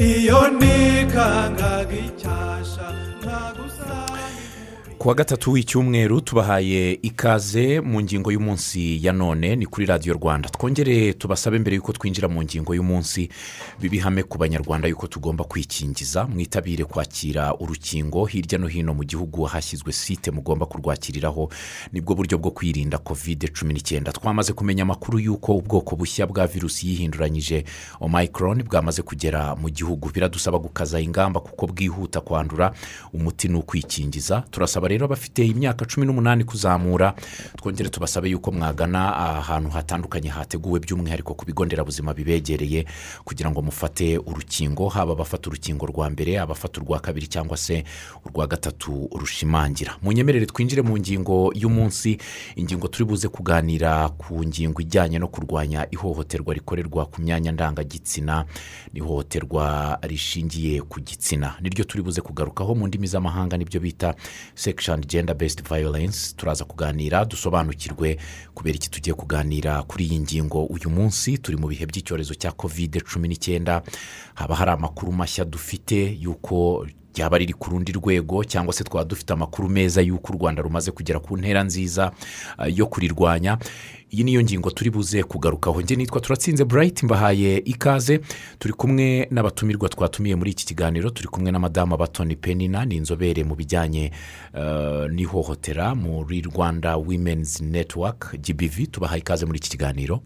iyo nikangaga nkagusanga ku wa gatatu w'icyumweru tubahaye ikaze mu ngingo y'umunsi ya none ni kuri radiyo rwanda. Twongere tubasabe mbere y'uko twinjira mu ngingo y'umunsi bibihame ku banyarwanda y'uko tugomba kwikingiza. Mwitabire kwakira urukingo hirya no hino mu gihugu hashyizwe site mugomba kurwakiriraho. Nibwo buryo bwo kwirinda kovide cumi n'icyenda. Twamaze kumenya amakuru y'uko ubwoko bushya bwa virusi yihinduranyije omayikoroni bwamaze kugera mu gihugu. Biradusaba gukaza ingamba kuko bwihuta kwandura. Umuti ni ukwikingiza. Turasaba rero abafite imyaka cumi n'umunani kuzamura twongere tubasabe yuko mwagana ahantu hatandukanye hateguwe by'umwihariko ku bigo nderabuzima bibegereye kugira ngo mufate urukingo haba abafata urukingo rwa mbere abafata urwa kabiri cyangwa se urwa gatatu rushimangira. Mu nyemerere twinjire mu ngingo y'umunsi ingingo turi buze kuganira ku ngingo ijyanye no kurwanya ihohoterwa rikorerwa ku myanya ndangagitsina n'ihohoterwa rishingiye ku gitsina. Niryo turi buze kugarukaho mu ndimi z'amahanga ni byo bita section gender based violence turaza kuganira dusobanukirwe kubera iki tugiye kuganira kuri iyi ngingo. Uyu munsi turi mu bihe by'icyorezo cya kovide cumi n'icyenda. Haba hari amakuru mashya dufite y'uko ryaba riri ku rundi rwego cyangwa se twaba dufite amakuru meza y'uko u rwanda rumaze kugera ku ntera nziza uh, yo kurirwanya. Iyi niyo ngingo turi buze kugarukaho. Njye nitwa turatsinze burayiti mbahaye ikaze. Turi kumwe n'abatumirwa twatumiye muri iki kiganiro. Turi kumwe na madamu batoni penina ni inzobere mu bijyanye uh, n'ihohotera muri rwanda women's network gbv tubahaye ikaze muri iki kiganiro.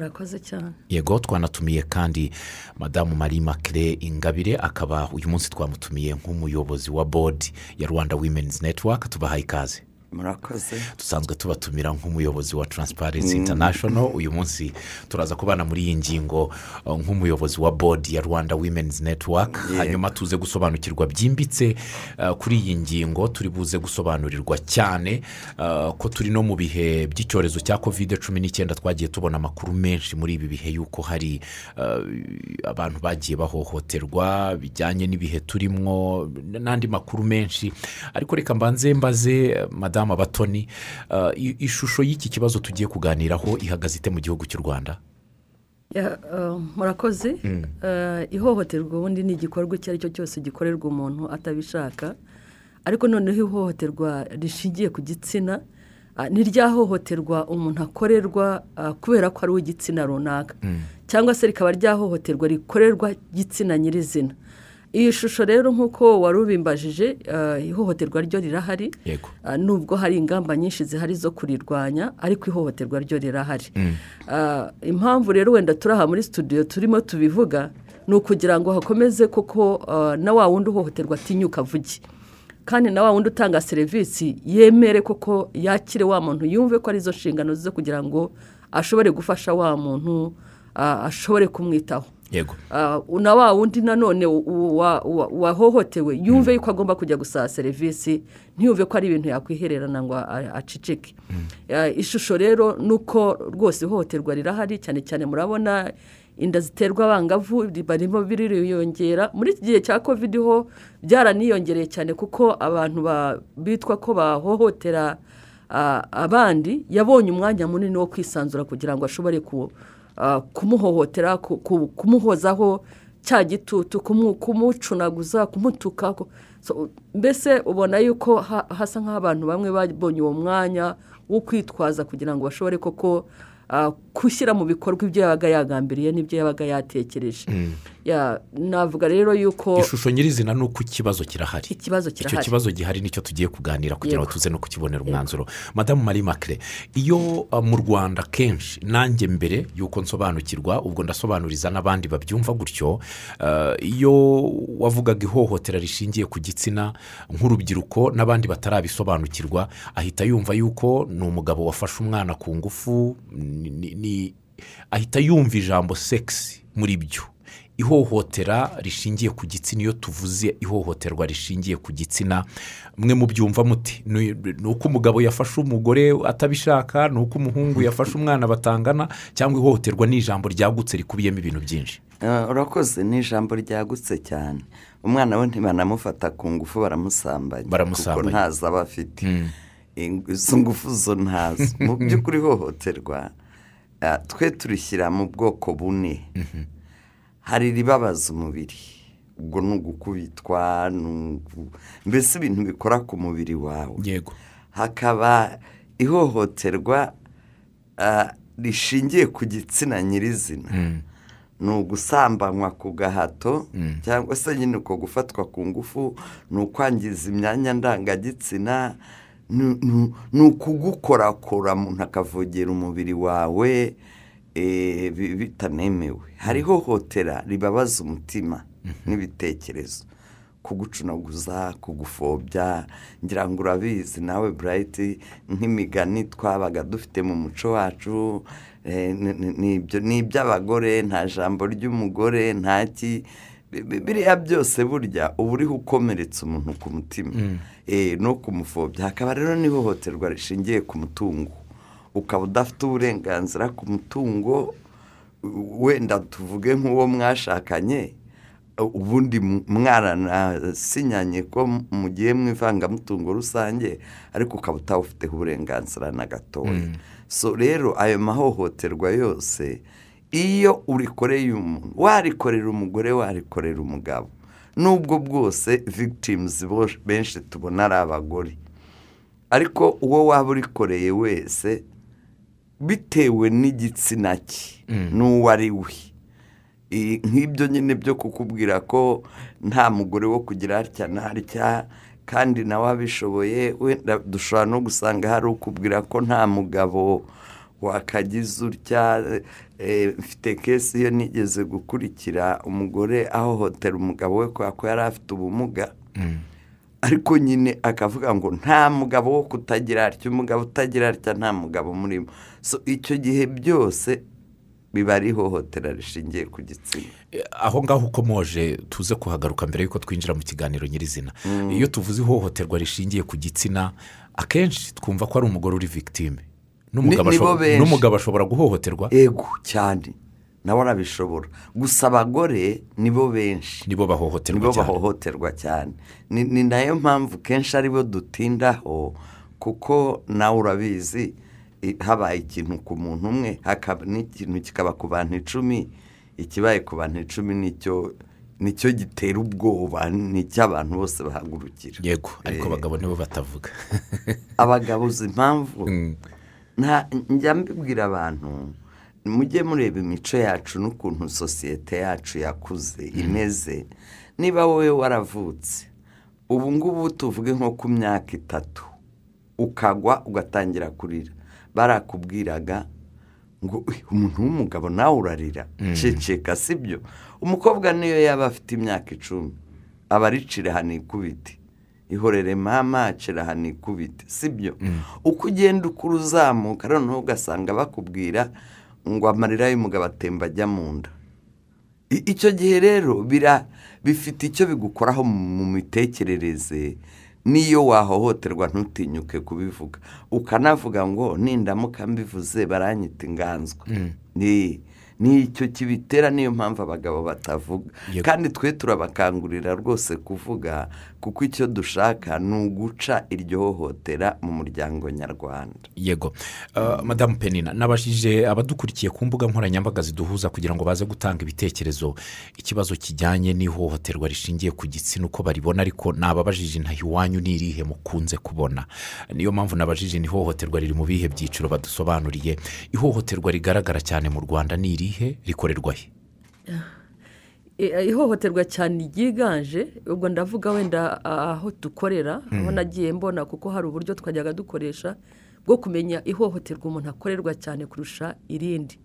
Murakoze cyane. Yego twanatumiye kandi madamu marie makire ingabire akaba uyu munsi twamutumiye nk'umuyobozi wa bodi ya rwanda women's network. Tubahaye ikaze. Murakoze. Dusanzwe tubatumira nk'umuyobozi wa taransiparensi international. Uyu munsi turaza kubana muri iyi ngingo uh, nk'umuyobozi wa bodi ya rwanda women's network. Yego. hanyuma tuze gusobanukirwa byimbitse uh, kuri iyi ngingo. Turi buze gusobanurirwa cyane uh, ko turi no mu bihe by'icyorezo cya kovide cumi n'icyenda. Twagiye tubona amakuru menshi muri ibi bihe y'uko hari abantu bagiye bahohoterwa bijyanye n'ibihe turimo n'andi makuru menshi. Ariko reka mbanze mbaze madamu abatoni uh, ishusho y'iki kibazo tugiye kuganiraho ihagaze ite mu gihugu cy'u rwanda? Ya, uh, murakoze. Uh, ihohoterwa ubundi ni igikorwa icyo ari cyo cyose gikorerwa umuntu atabishaka. Ariko noneho ihohoterwa rishingiye ku gitsina uh, ni rya hohoterwa umuntu akorerwa kubera ko ari uw'igitsina runaka. Cyangwa se rikaba rya hohoterwa rikorerwa igitsina nyirizina. Iyi shusho rero nk'uko wari ubimbajije uh, ihohoterwa ryo rirahari. Ah, nubwo hari ingamba nyinshi zihari zo kurirwanya ariko ihohoterwa ryo rirahari. Ah, impamvu rero wenda turi aha muri studio turimo tubivuga ni ukugira ngo hakomeze koko na wa wundi uhohoterwa atinyuka avuge. Kandi na wa wundi utanga serivisi yemere koko yakire wa muntu yumve ko ari zo nshingano ze kugira ngo ashobore gufasha wa muntu ashobore kumwitaho. Yego. Ah, na wa wundi nanone wahohotewe. Yumve yuko agomba kujya gusaba serivisi ntiyumve ko ari ibintu yakwihererana ngo a- aceceke. Ah, ishusho rero ni uko rwose ihohoterwa rirahari cyane cyane murabona inda ziterwa abangavu barimo biriyongera muri iki gihe cya kovide ho byaraniyongereye cyane kuko abantu ba- bitwa ko bahohotera ah, abandi yabonye umwanya munini wo kwisanzura kugira ngo ashobore ku kumuhohotera ku- ku- kumuhozaho cya gitutu kumu- kumucunaguza kumutuka mbese ubona yuko ha- hasa nk'aho abantu bamwe babonye uwo mwanya wo kwitwaza kugira ngo bashobore koko ah, gushyira mu bikorwa ibyo yabaga yagambiriye n'ibyo yabaga yatekereje. Ya, navuga rero yuko ishusho nyirizina ni uko ikibazo kirahari. Ikibazo icyo kirahari. kibazo gihari ni cyo tugiye kuganira kugira ngo tuze no kukibonera umwanzuro. Madamu marie makire iyo uh, mu rwanda kenshi nanjye mbere y'uko nsobanukirwa ubwo ndasobanuriza n'abandi babyumva gutyo uh, iyo wavugaga ihohotera rishingiye ku gitsina nk'urubyiruko n'abandi batarabisobanukirwa ahita yumva yuko ni umugabo wafashe umwana ku ngufu ahita yumva ijambo segisi muri byo. Ihohotera rishingiye ku gitsina iyo tuvuze ihohoterwa rishingiye ku gitsina mwe mubyumva muti ni uko umugabo yafashe umugore atabishaka ni uko umuhungu yafashe umwana batangana cyangwa ihohoterwa ni ijambo ryagutse rikubiyemo ibintu byinshi? Eh, urakoze ni ijambo ryagutse cyane. Umwana we ntibanamufata ku ngufu baramusambanya kuko ntazo aba afite. Ing- izo ngufu zo ntazo. Mu by'ukuri ihohoterwa eh, twe turishyira mu bwoko bune. Hari iribabaza umubiri. Ubwo ni ugukubitwa mbese ibintu bikora ku mubiri wawe. Yego. Hakaba ihohoterwa rishingiye ku gitsina nyirizina. Ni ugusambanywa ku gahato cyangwa se nyine uko gufatwa ku ngufu ni ukwangiza imyanya ndangagitsina ni- ukugukorakora umuntu akavogera umubiri wawe. Bitanemewe hari ihohotera ribabaza umutima n'ibitekerezo. Kugucunaguza kugufobya ngira ngo urabizi nawe burayiti nk'imigani twabaga dufite mu muco wacu eh, ni- iby'abagore nta jambo ry'umugore nta ki bi- bi- biriya byose burya uba uriho ukomeretsa umuntu ku mutima. Eh, no kumufobya. Hakaba rero n'ihohoterwa rishingiye ku mutungo. Ukaba udafite uburenganzira ku mutungo wenda tuvuge nk'uwo mwashakanye ubundi mwaranasinyanye ko mugiye mu ivangamutungo rusange ariko ukaba utawufiteho uburenganzira na gatoya. So rero ayo mahohoterwa yose iyo urikoreye umuntu warikorera umugore warikorera umugabo nubwo bwose victims benshi tubona ari abagore. Ariko uwo waba urikoreye wese bitewe n'igitsina cye n'uwo ari we. Nk'ibyo nyine byo kukubwira ko nta mugore wo kugira hatya na hatya kandi nawe abishoboye wenda dushobora no gusanga hari ukubwira ko nta mugabo wakagize utya eh, mfite kesi iyo nigeze gukurikira umugore ahohotera umugabo we kubera ko yari afite ubumuga. Ariko nyine akavuga ngo nta mugabo wo kutagira atya umugabo utagira atya nta mugabo murimo. So icyo gihe byose biba ari ihohotera rishingiye ku gitsina. Aho ngaho ukomoje tuze kuhagaruka mbere y'uko twinjira mu kiganiro nyirizina. Iyo tuvuze ihohoterwa rishingiye ku gitsina akenshi twumva ko ari umugore uri victime. N'umugabo ashobora guhohoterwa. Ego cyane. Nawe arabishobora. Gusa abagore nibo benshi. Nibo bahohoterwa nibo cyane. bahohoterwa cyane. Ni na yo mpamvu kenshi ari bo dutindaho kuko nawe urabizi habaye ikintu ku muntu umwe n'ikintu kikaba ku bantu icumi ikibaye ku bantu icumi ni cyo ni cyo gitera ubwoba ni cyo abantu bose bahagurukira. Yego ariko Eh, abagabo nibo batavuga. Abagabo uzi impamvu? Mm. njya mbibwira abantu mujye mureba imico yacu n'ukuntu sosiyete yacu yakuze imeze niba wowe waravutse. Ubu ngubu tuvuge nko ku myaka itatu. Ukagwa ugatangira kurira. Barakubwiraga ngo "Uy, umuntu w'umugabo nawe urarira. Ceceka si byo umukobwa niyo yaba afite imyaka icumi. Aba aricira hanikubite ihorere mama acira hanikubite si byo uko ugenda ukura uzamuka noneho ugasanga bakubwira ngo amarira y'umugabo atemba ajya mu nda. Icyo gihe rero bira bifite icyo bigukoraho mu mitekerereze n'iyo wahohoterwa ntutinyuke kubivuga. Ukanavuga ngo nindamuka mbivuze baranyita inganzwa. Ni ni icyo kibitera niyo mpamvu abagabo batavuga. Kandi twe turabakangurira rwose kuvuga kuko icyo dushaka ni uguca iryo hohotera mu muryango nyarwanda. Yego. Uh, madamu penina nabajije abadukurikiye ku mbuga nkoranyambaga ziduhuza kugira ngo baze gutanga ibitekerezo. Ikibazo kijyanye n'ihohoterwa rishingiye ku gitsina uko baribona ariko nababajije intaho iwanyu ni irihe mukunze kubona. Niyo mpamvu nabajije ni ihohoterwa riri mu bihe byiciro badusobanuriye. Ihohoterwa rigaragara cyane mu rwanda ni irihe rikorerwa he? I- ihohoterwa cyane ryiganje ubwo ndavuga wenda aho dukorera aho nagiye mbona kuko hari uburyo twajyaga dukoresha bwo kumenya ihohoterwa umuntu akorerwa cyane kurusha irindi.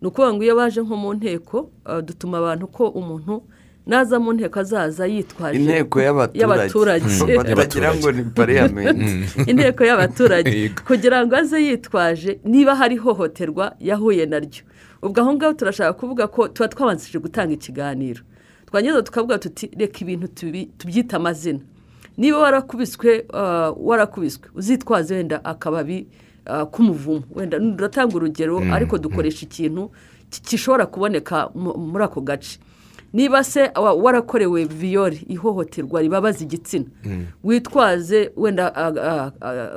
Ni ukuvuga ngo iyo baje nko mu nteko dutuma abantu ko umuntu naza mu nteko azaza yitwaje inteko y'abaturage. y'abaturage. Batagira ngo ni pariyamenti inteko y'abaturage. Kugira ngo aze yitwaje niba hari ihohoterwa yahuye naryo. Ubwo aho ngaho turashaka kuvuga ko tuba twabanzije gutanga ikiganiro. Twangiza tukavuga tuti reka ibintu tubyite amazina. Niba warakubiswe uh, warakubiswe uzitwaze wenda akababi uh, k'umuvumo wenda turatanga urugero ariko dukoresha ikintu ki- gishobora kuboneka mu- muri ako gace. Niba se wa- warakorewe viyori ihohoterwa ribabaza igitsina witwaze wenda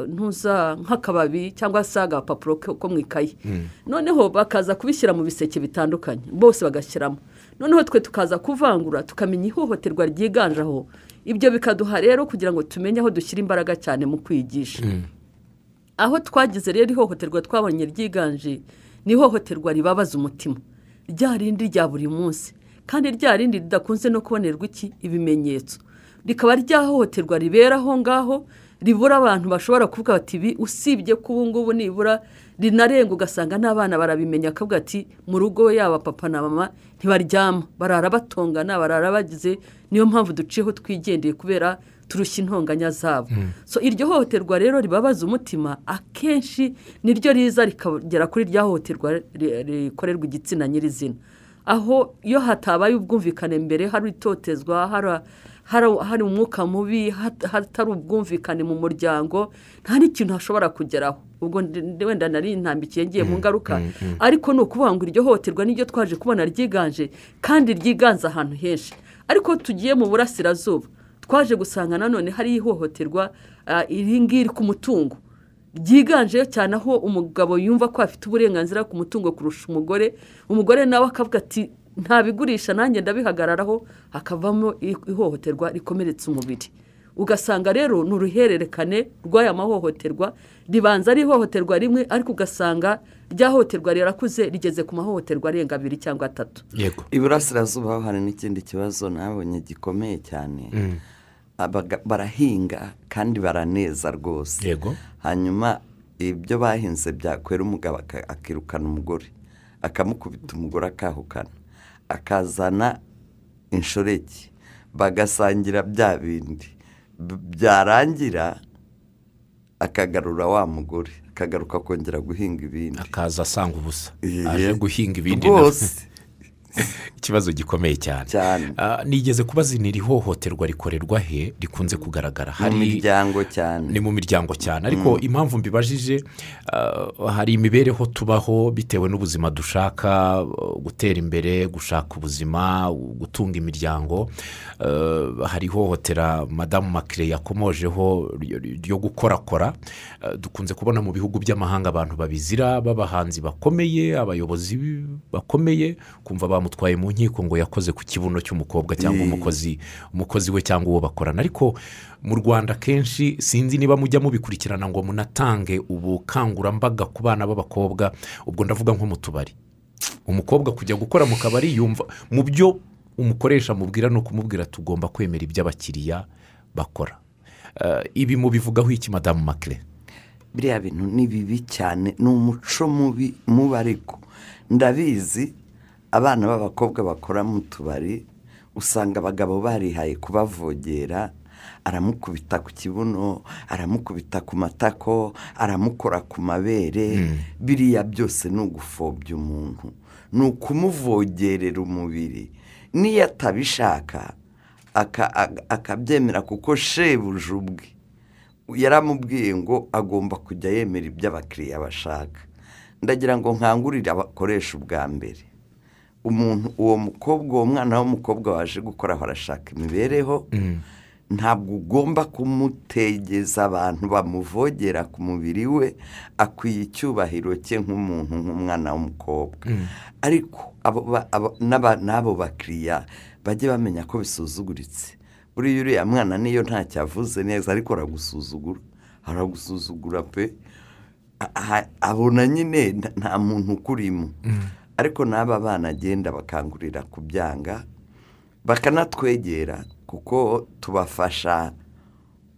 ntuza nk'akababi cyangwa se agapapuro ko ko mu ikayi. Noneho bakaza kubishyira mu biseke bitandukanye bose bagashyiramo. Noneho twe tukaza kuvangura tukamenya ihohoterwa ryiganje aho. Ibyo bikaduha rero kugira ngo tumenye aho dushyira imbaraga cyane mu kwigisha. Aho twagize rero ihohoterwa twabonye ryiganje ni ihohoterwa ribabaza umutima. Rya rindi rya buri munsi. Kandi rya rindi ridakunze no kubonerwa iki? Ibimenyetso. Rikaba rya hohoterwa ribera aho ngaho ribura abantu bashobora kuvuga bati ibi usibye ko ubu ngubu nibura. Rinarenga ugasanga n'abana barabimenya akavuga ati mu rugo yaba papa na mama ntibaryama barara batongana barara bagize. Niyo mpamvu duciyeho twigendeye kubera turushya intonganya zabo. So iryo hohoterwa rero ribabaza umutima akenshi niryo riza rikagera kuri rya hohoterwa ri- rikorerwa igitsina nyirizina. Aho iyo hatabaye ubwumvikane mbere hari itotezwa hari umwuka mubi hat- hatari ubwumvikane mu muryango nta n'ikintu hashobora kugeraho. Ubwo wenda nari ntambikiye ngiye mu ngaruka. ariko ni ukuvuga ngo iryo hohoterwa niryo twaje kubona ryiganje kandi ryiganze ahantu henshi. Ariko tugiye mu burasirazuba. Twaje gusanga nanone hari ihohoterwa ah, iri ngiri ku mutungo. Ryiganje cyane aho umugabo yumva ko afite uburenganzira ku mutungo kurusha umugore umugore nawe akavuga ati ntabigurisha nanjye ndabihagararaho hakavamo ihohoterwa rikomeretsa umubiri. Ugasanga rero ni uruhererekane rw'aya mahohoterwa ribanza ari ihohoterwa rimwe ariko ugasanga rya hohoterwa rirakuze rigeze ku mahohoterwa arenga abiri cyangwa atatu. Yego. Iburasirazuba hari n'ikindi kibazo nabonye gikomeye cyane. Abaga- barahinga kandi baraneza rwose. Yego. Hanyuma ibyo bahinze byakwera umugabo akirukana umugore. Akamukubita umugore akahukana. Akazana inshoreke. Bagasangira bya bindi. Byarangira akagarura wa mugore. Akagaruka kongera guhinga ibindi. Akaza asanga ubusa. Aje guhinga ibindi rwose. ikibazo gikomeye cyane. Ah, nigeze kubazinira ihohoterwa rikorerwa he? Rikunze kugaragara. Mu miryango cyane. Ni mu miryango cyane. Ariko impamvu mbibajije ah, hari imibereho tubaho bitewe n'ubuzima dushaka gutera imbere gushaka ubuzima gutunga imiryango. Ah, hari ihohotera madamu makire yakomojeho ryo- gukorakora. Dukunze kubona mu bihugu by'amahanga abantu babizira b'abahanzi bakomeye abayobozi bakomeye kumva bamutwaye mu nkiko ngo yakoze ku kibuno cy'umukobwa cyangwa umukozi umukozi we cyangwa uwo bakorana. Ariko mu rwanda kenshi sinzi niba mujya mubikurikirana ngo munatange ubukangurambaga ku bana b'abakobwa ubwo ndavuga nko mu tubari. Umukobwa kujya gukora mu kabari yumva mu byo umukoresha amubwira ni ukumubwira tugomba kwemera ibyo abakiriya bakora. Eh, ibi mubivugaho iki madamu makire biriya bintu ni bibi cyane ni umuco mubi mubi ariko ndabizi abana b'abakobwa bakora mu tubari usanga abagabo barihaye kubavogera aramukubita ku kibuno aramukubita ku matako aramukora ku mabere. Biriya byose ni ugufobya umuntu. Ni ukumuvogerera umubiri. N'iyo atabishaka aka- aka- akabyemera kuko shebuja ubwe. Yaramubwiye ngo agomba kujya yemera ibyo abakiriya bashaka. Ndagira ngo nkangurire abakoresha ubwa mbere. Umuntu uwo mukobwa uwo mwana w'umukobwa waje gukora aho arashaka imibereho ntabwo ugomba kumutegeza abantu bamuvogera ku mubiri we akwiye icyubahiro cye nk'umuntu nk'umwana w'umukobwa. Ariko abo- n'aba- n'abo bakiriya bajye bamenya ko bisuzuguritse. Buriya uriya mwana niyo ntacyo avuze neza ariko aragusuzugura. Aragusuzugura pe. Abona nyine nta- nta muntu ukurimo ariko n'aba bana agenda bakangurira kubyanga bakanatwegera kuko tubafasha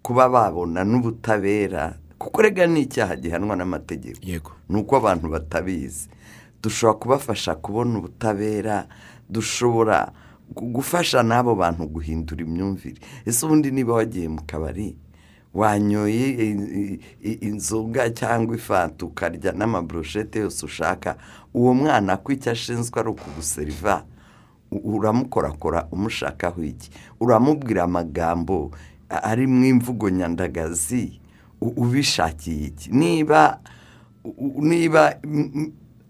kuba babona n'ubutabera kuko rega ni icyaha gihanwa n'amategeko. Yego. Ni uko abantu batabizi. Dushobora kubafasha kubona ubutabera dushobora gu- gufasha n'abo bantu guhindura imyumvire. Ese ubundi niba wagiye mu kabari wanyoye inzoga cyangwa ifanta ukarya n'amaburushete yose ushaka uwo mwana ko icyo ashinzwe ari ukuguseriva uramukorakora umushakaho iki? Uramubwira amagambo ari mu imvugo nyandagazi ubishakiye iki? Niba niba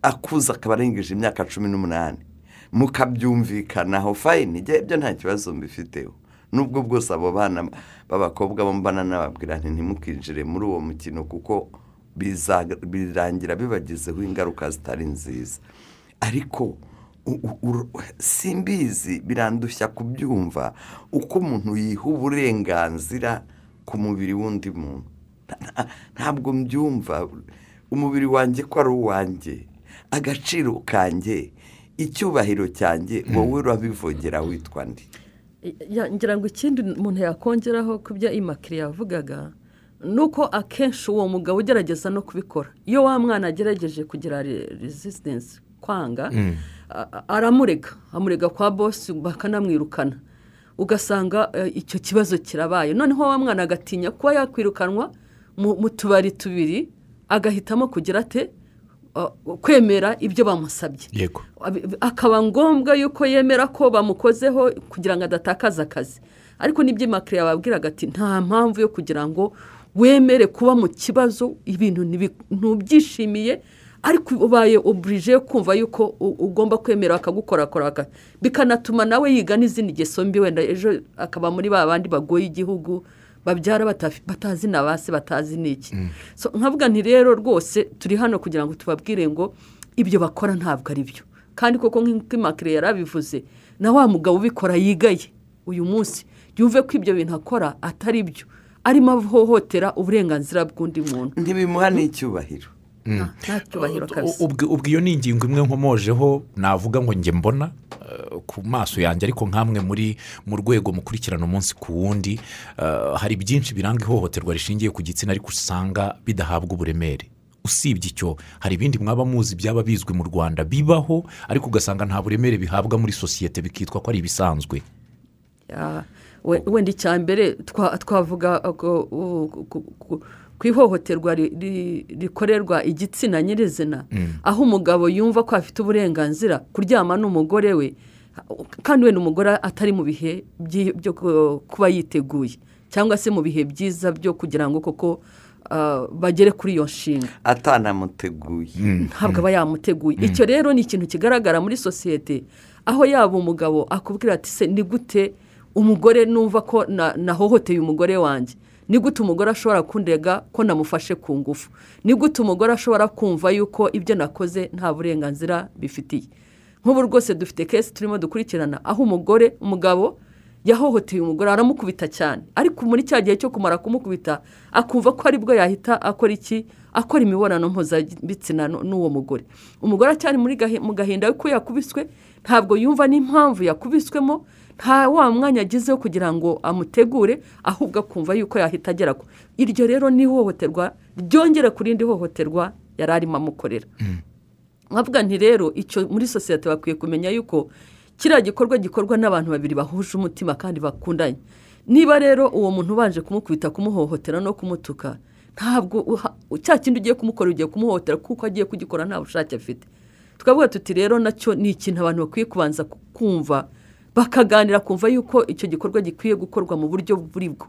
akuze akaba arengeje imyaka cumi n'umunani mukabyumvikanaho fayini ibyo nta kibazo mbifiteho. Nubwo bwose abo bana b'abakobwa mbana nababwira nti ntimukinjire muri uwo mukino kuko birangira bibagizeho ingaruka zitari nziza. Ariko simbizi birandushya kubyumva uko umuntu yiha uburenganzira ku mubiri w'undi muntu. Nta- nta- ntabwo mbyumva umubiri wanjye ko ari uwanjye agaciro kanjye icyubahiro cyanjye wowe urabivogera witwa ndi ngira ngo ikindi umuntu yakongeraho ku byo imakire yavugaga ni uko akenshi uwo mugabo ugerageza no kubikora. Iyo wa mwana agerageje kugira resisitansi kwanga a- aramurega. Amurega kwa bosi bakanamwirukana. Ugasanga eh, icyo kibazo kirabaye. Noneho wa mwana agatinya kuba yakwirukanwa mu tubari tubiri agahitamo kugira ate kwemera ibyo bamusabye. Yego. Akaba ngombwa yuko yemera ko bamukozeho kugira ngo adatakaza akazi. Ariko n'ibyo makiriya yababwiraga ati nta mpamvu yo kugira ngo wemere kuba mu kibazo ibintu ntubyishimiye ariko ubaye oburije yo kumva yuko ugomba kwemera bakagukorakora baka- bikanatuma nawe yiga n'izindi ngeso mbi wenda ejo akaba muri ba bandi bagoye igihugu babyara batazi na base batazi n'iki So, nkavuga nti rero rwose turi hano kugira ngo tubabwire ngo ibyo bakora ntabwo ari byo. Kandi koko nk'uko imakire yarabivuze na wa mugabo ubikora yigaye uyu munsi yumve ko ibyo bintu akora atari byo. Arimo ahohotera uburenganzira bw'undi muntu. Ntibimuha n'icyubahiro. Nta cyubahiro kabisa. ubwo iyo ni ingingo imwe nkomojeho navuga ngo njye mbona eh, ku maso yanjye ariko nk'amwe muri mu rwego mukurikirana umunsi ku wundi eh, hari byinshi biranga ihohoterwa rishingiye ku gitsina ariko usanga bidahabwa uburemere. Usibye icyo hari ibindi mwaba muzi byaba bizwi mu rwanda bibaho ariko ugasanga nta buremere bihabwa muri sosiyete bikitwa ko ari ibisanzwe. Wenda icya mbere twa- twavuga ku- ihohoterwa ri- ri- rikorerwa igitsina nyirizina. Aho umugabo yumva ko afite uburenganzira kuryama n'umugore we kandi wenda umugore atari mu bihe byo ku- kuba yiteguye cyangwa se mu bihe byiza byo kugira ngo koko ah, bagere kuri iyo nshinga. Atanamuteguye ntabwo aba yamuteguye icyo rero ni ikintu kigaragara muri sosiyete. Aho yaba umugabo akubwira ati se ni gute umugore numva ko na- nahohoteye umugore wanjye? Ni gute umugore ashobora kundega ko namufashe ku ngufu? Ni gute umugore ashobora kumva yuko ibyo nakoze nta burenganzira bifitiye? Nk'ubu rwose dufite kesi turimo dukurikirana. Aho umugore umugabo yahohoteye umugore aramukubita cyane. Ariko muri cya gihe cyo kumara kumukubita akumva ko ari bwo yahita akora iki? Akora imibonano mpuzabitsina n'uwo mugore. Umugore gahe- mu gahinda ko yakubiswe ntabwo yumva n'impamvu yakubiswemo. Nta wa mwanya agizeho kugira ngo amutegure ahubwo akumva yuko yahita agera ku. Iryo rero ni ihohoterwa ryongera ku rindi hohoterwa yari arimo amukorera. Nkavuga nti rero icyo muri sosiyete bakwiye kumenya yuko kiriya gikorwa gikorwa n'abantu babiri bahuje umutima kandi bakundanye. Niba rero uwo muntu ubanje kumukubita kumuhohotera no kumutuka ntabwo cya kindi ugiye kumukora ugiye kumuhohotera kuko agiye kugikora nta bushake afite. Tukavuga tuti rero na cyo ni ikintu abantu bakwiye kubanza kumva bakaganira kumva yuko icyo gikorwa gikwiye gukorwa mu buryo buri bwo.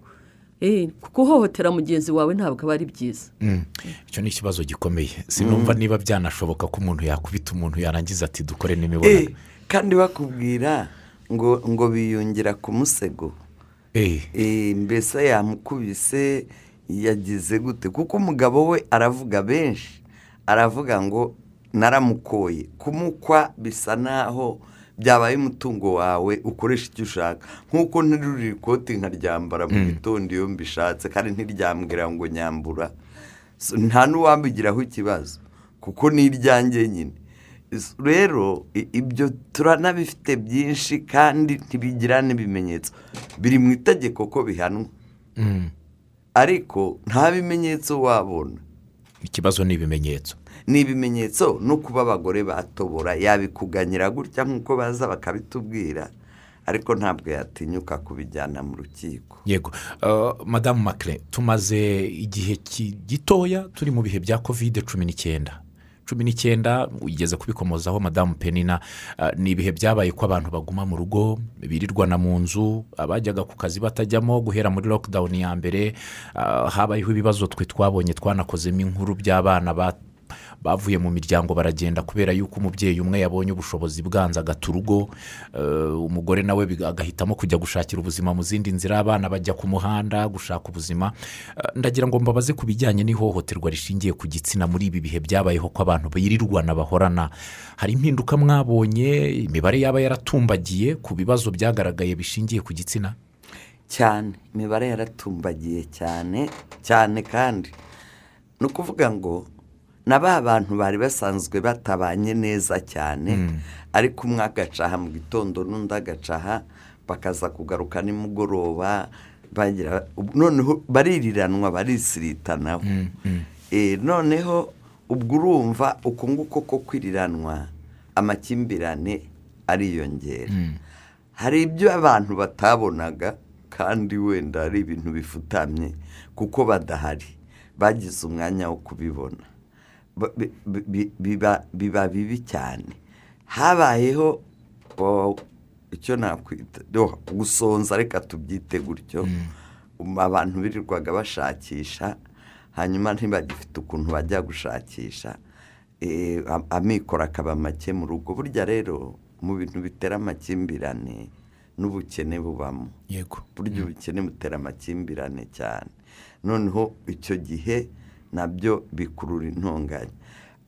Eh, guhohotera mugenzi wawe ntabwo aba ari byiza. Mm. icyo ni ikibazo gikomeye. Sinumva niba byanashoboka ko umuntu yakubita umuntu yarangiza ati dukore Eh, n'imibonano kandi bakubwira ngo ngo biyungira ku musego. Eh, Eh, mbese yamukubise yagize gute? Kuko umugabo we aravuga benshi. Aravuga ngo naramukoye. Kumukwa bisa naho byabaye umutungo wawe ukoresha icyo ushaka. Nk'uko nterurira ikoti nkaryambara mu gitondo iyo mbishatse kandi ntiryambwira ngo nyambura. Nta n'uwambigiraho ikibazo kuko ni iryanjye nyine. Rero ibyo turanabifite byinshi kandi ntibigira n'ibimenyetso biri mu itegeko ko bihanwa. Mm. ariko nta bimenyetso wabona. Ikibazo ni ibimenyetso. Ni ibimenyetso no kuba abagore batobora. Yabikuganyira gutya nk'uko baza bakabitubwira ariko ntabwo yatinyuka kubijyana mu rukiko. Yego. Uh, madamu makire tumaze igihe gitoya turi mu bihe bya kovide cumi n'icyenda. cumi n'icyenda ugeze kubikomozaho madamu penina. Uh, ni ibihe byabaye ko abantu baguma mu rugo birirwana mu nzu abajyaga ku kazi batajyamo guhera muri lokidawuni ya mbere. Uh, habayeho ibibazo twe twabonye twanakozemo inkuru by'abana ba- bavuye mu miryango baragenda kubera yuko umubyeyi umwe yabonye ubushobozi bwanze agata urugo eh, umugore nawe agahitamo kujya gushakira ubuzima mu zindi nzira abana bajya ku muhanda gushaka ubuzima. Eh, ndagira ngo mbabaze ku bijyanye n'ihohoterwa rishingiye ku gitsina muri ibi bihe byabayeho ko abantu birirwana bahorana. Hari impinduka mwabonye imibare yaba yaratumbagiye ku bibazo byagaragaye bishingiye ku gitsina? Cyane imibare yaratumbagiye cyane cyane kandi. Ni ukuvuga ngo na ba bantu bari basanzwe batabanye neza cyane ariko umwe agacaha mu gitondo n'undi agacaha bakaza kugaruka nimugoroba bagira noneho baririranwa barisiritanaho Eh, noneho ubwo urumva uku nguko ko kwiriranwa amakimbirane ariyongera. Hari ibyo abantu batabonaga kandi wenda ari ibintu bifutamye kuko badahari. Bagize umwanya wo kubibona. Biba biba bibi cyane. Habayeho icyo nakwita gusonza reka tubyite gutyo. Um, abantu birirwaga bashakisha hanyuma ntibagifite ukuntu bajya gushakisha. Eh, am- amikoro akaba make mu rugo. Burya rero mu bintu bitera amakimbirane n'ubukene bubamo. Yego. Burya ubukene butera amakimbirane cyane. Noneho icyo gihe na byo bikurura intonganya.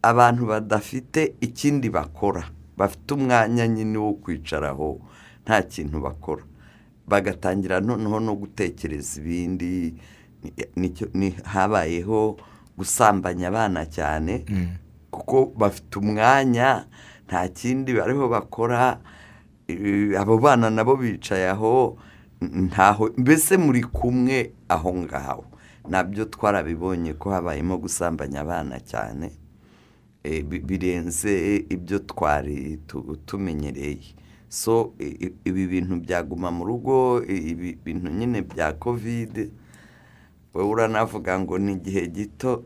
Abantu badafite ikindi bakora bafite umwanya nyine wo kwicaraho nta kintu bakora. Bagatangira noneho no gutekereza ibindi habayeho gusambanya abana cyane kuko bafite umwanya nta kindi bariho bakora eh, abo bana nabo bicaye aho ntaho mbese muri kumwe aho ngaho. Na byo twarabibonye ko habayemo gusambanya abana cyane eh, bi- birenze ibyo twari tu- tumenyereye. So ibi bintu byaguma mu rugo ibi bintu nyine bya kovide wowe uranavuga ngo ni igihe gito.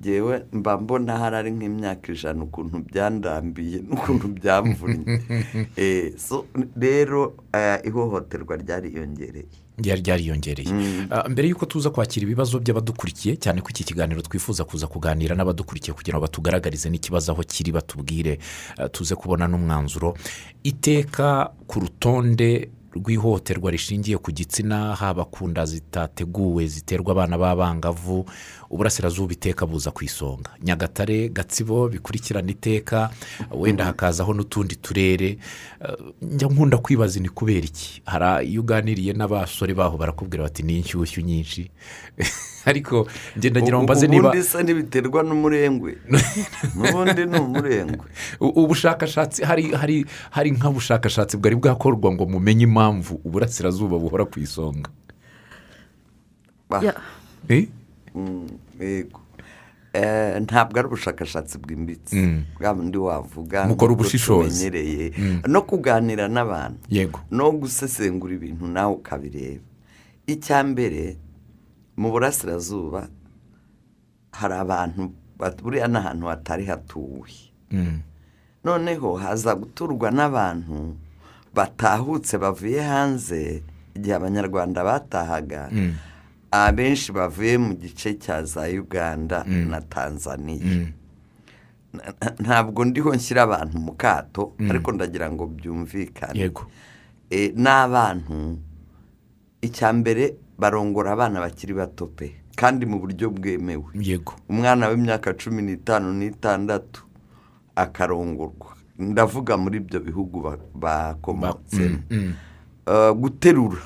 Ngewe mba mbona hari ari nk'imyaka ijana ukuntu byandambiye n'ukuntu byamvunnye Eh, so rero eh, ihohoterwa ryariyongereye ryari ryariyongereye Ah, mbere y'uko tuza kwakira ibibazo by'abadukurikiye cyane ko iki kiganiro twifuza kuza kuganira n'abadukurikiye kugira ngo batugaragarize n'ikibazo aho kiri batubwire ah, tuze kubona n'umwanzuro. Iteka ku rutonde rw'ihohoterwa rishingiye ku gitsina haba ku nda zitateguwe ziterwa abana b'abangavu uburasirazuba iteka buza ku isonga. Nyagatare gatsibo bikurikirana iteka wenda hakazaho n'utundi turere. Eh, njya nkunda kwibaza ni kubera iki? Hari iyo uganiriye n'abasore baho barakubwira bati ni inshyushyu nyinshi. Ariko ngenda ngira ngo mbaze niba ubundi se ntibiterwa n'umurengwe? N'ubundi ni umurengwe. Ubushakashatsi hari hari hari nk'ubushakashatsi bwari bwakorwa ngo mumenye impamvu uburasirazuba buhora ku isonga. Ba- Ya, Eh? Mm, yego Eh, ntabwo ari ubushakashatsi bwimbitse. Bwa bundi wavuga Mukora ubushishozi. tumenyereye. No kuganira n'abantu. Yego. No gusesengura ibintu nawe ukabireba. Icya mbere mu burasirazuba hari abantu buriya ni ahantu hatari hatuwe. Mm. noneho haza guturwa n'abantu batahutse bavuye hanze igihe abanyarwanda batahaga. Abenshi bavuye mu gice cya za uganda na tanzania. Na- ntabwo ndiho nshyira abantu mu kato ariko ndagira ngo byumvikane. Yego. E, n'abantu icya mbere barongora abana bakiri bato pe kandi mu buryo bwemewe. Yego. Umwana w'imyaka cumi n'itanu n'itandatu akarongorwa. Ndavuga muri ibyo bihugu ba- bakomotsemo Eh, guterura.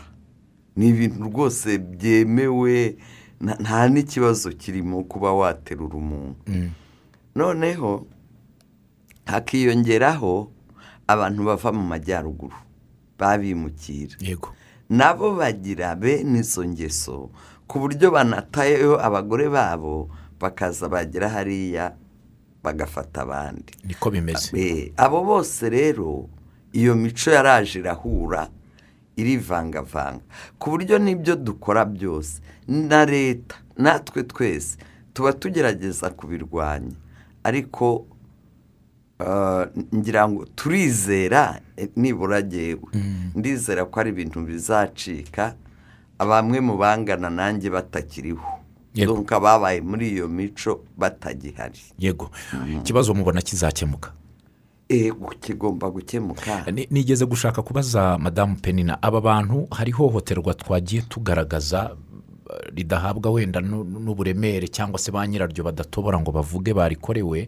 Ni ibintu rwose byemewe nta- n'ikibazo kirimo kuba waterura umuntu noneho hakiyongeraho abantu bava mu majyaruguru babimukira. Yego. Nabo bagira bene izo ngeso ku buryo banatayeho abagore babo bakaza bagera hariya bagafata abandi. Niko bimeze. Eh, abo bose rero iyo mico yaraje irahura irivangavanga. Ku buryo n'ibyo dukora byose na leta natwe twese tuba tugerageza kubirwanya. Ariko eh, ngira ngo turizera eh, nibura jyewe. Ndizera ko ari ibintu bizacika bamwe mu bangana nanjye batakiriho. Yego. donka ababaye muri iyo mico batagihari. Yego. Ikibazo mubona kizakemuka. Kigomba gukemuka. Ni- nigeze gushaka kubaza madamu penina. Aba bantu hari ihohoterwa twagiye tugaragaza ridahabwa wenda nu- n'uburemere cyangwa se ba nyiraryo badatobora ngo bavuge barikorewe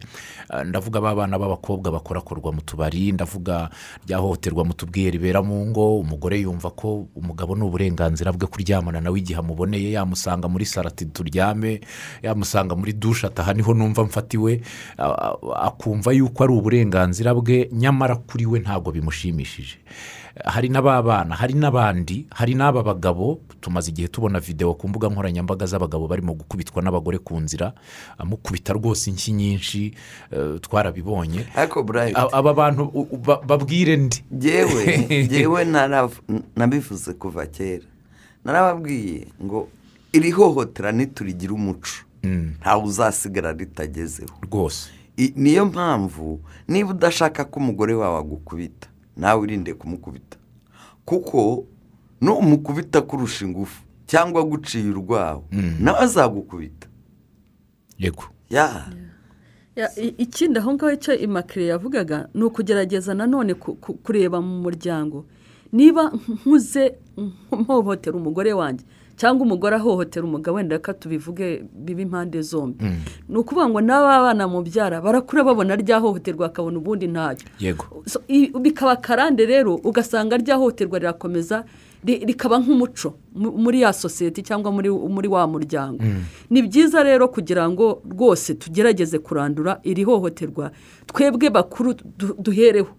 Eh, ndavuga ba bana b'abakobwa bakorakorwa mu tubari ndavuga rya hohoterwa mu tubwiye ribera mu ngo umugore yumva ko umugabo ni uburenganzira bwe kuryamana nawe igihe amuboneye yamusanga muri sarati turyame yamusanga muri dushe ataha ni ho numva mfatiwe akumva yuko ari uburenganzira bwe nyamara kuri we ntabwo bimushimishije. Hari n'aba bana hari n'abandi hari n'aba bagabo tumaze igihe tubona videwo ku mbuga nkoranyambaga z'abagabo barimo gukubitwa n'abagore ku nzira amukubita rwose inshyi nyinshi eh, twarabibonye. Aba bantu babwire ndi. Ngewe ngewe nabivuze kuva kera. Narababwiye ngo iri hohotera niturigira umuco. Ntawe uzasigara ritagezeho. Rwose. Niyo mpamvu niba udashaka ko umugore wawe agukubita nawe irinde kumukubita. Kuko numukubita kurusha ingufu cyangwa aguciye urwaho nawe azagukubita. Yego. Ya. Ya, i- ikindi aho ngaho icyo imakire yavugaga ni ukugerageza nanone ku- ku- kureba mu muryango. Niba nkuze mpohotera umugore wanjye cyangwa umugore ahohotera umugabo wenda reka tubivuge bibe impande zombi. Ni ukuvuga ngo n'aba bana mubyara barakura babona rya hohoterwa bakabona ubundi ntacyo. Bikaba karande rero ugasanga rya hohoterwa rirakomeza ri- rikaba nk'umuco mu- muri ya sosiyete cyangwa muri wa muryango. Ni byiza rero kugira ngo rwose tugerageze kurandura iri hohoterwa twebwe bakuru du- duhereho.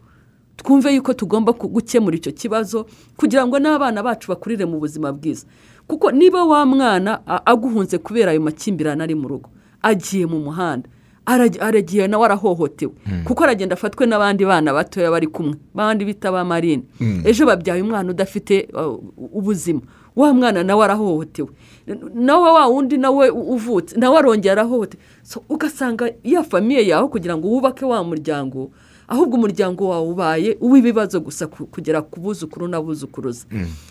Twumve yuko tugomba gukemura icyo kibazo kugira ngo n'abana bacu bakurire mu buzima bwiza. Kuko niba wa mwana aguhunze kubera ayo makimbirane ari mu rugo agiye mu muhanda arag- aragiye nawe arahohotewe. Kuko aragenda afatwe n'abandi bana batoya bari kumwe bandi bita ba marine. Ejo babyaye umwana udafite uh, ubuzima. Wa mwana nawe arahohotewe. Nawe wa wundi nawe uvutse nawe arongera arahohotewe So, ugasanga ya famiye yawe kugira ngo wubake wa muryango ahubwo umuryango wawe ubaye uw'ibibazo gusa ku- kugera ku buzukuru n'abuzukuruza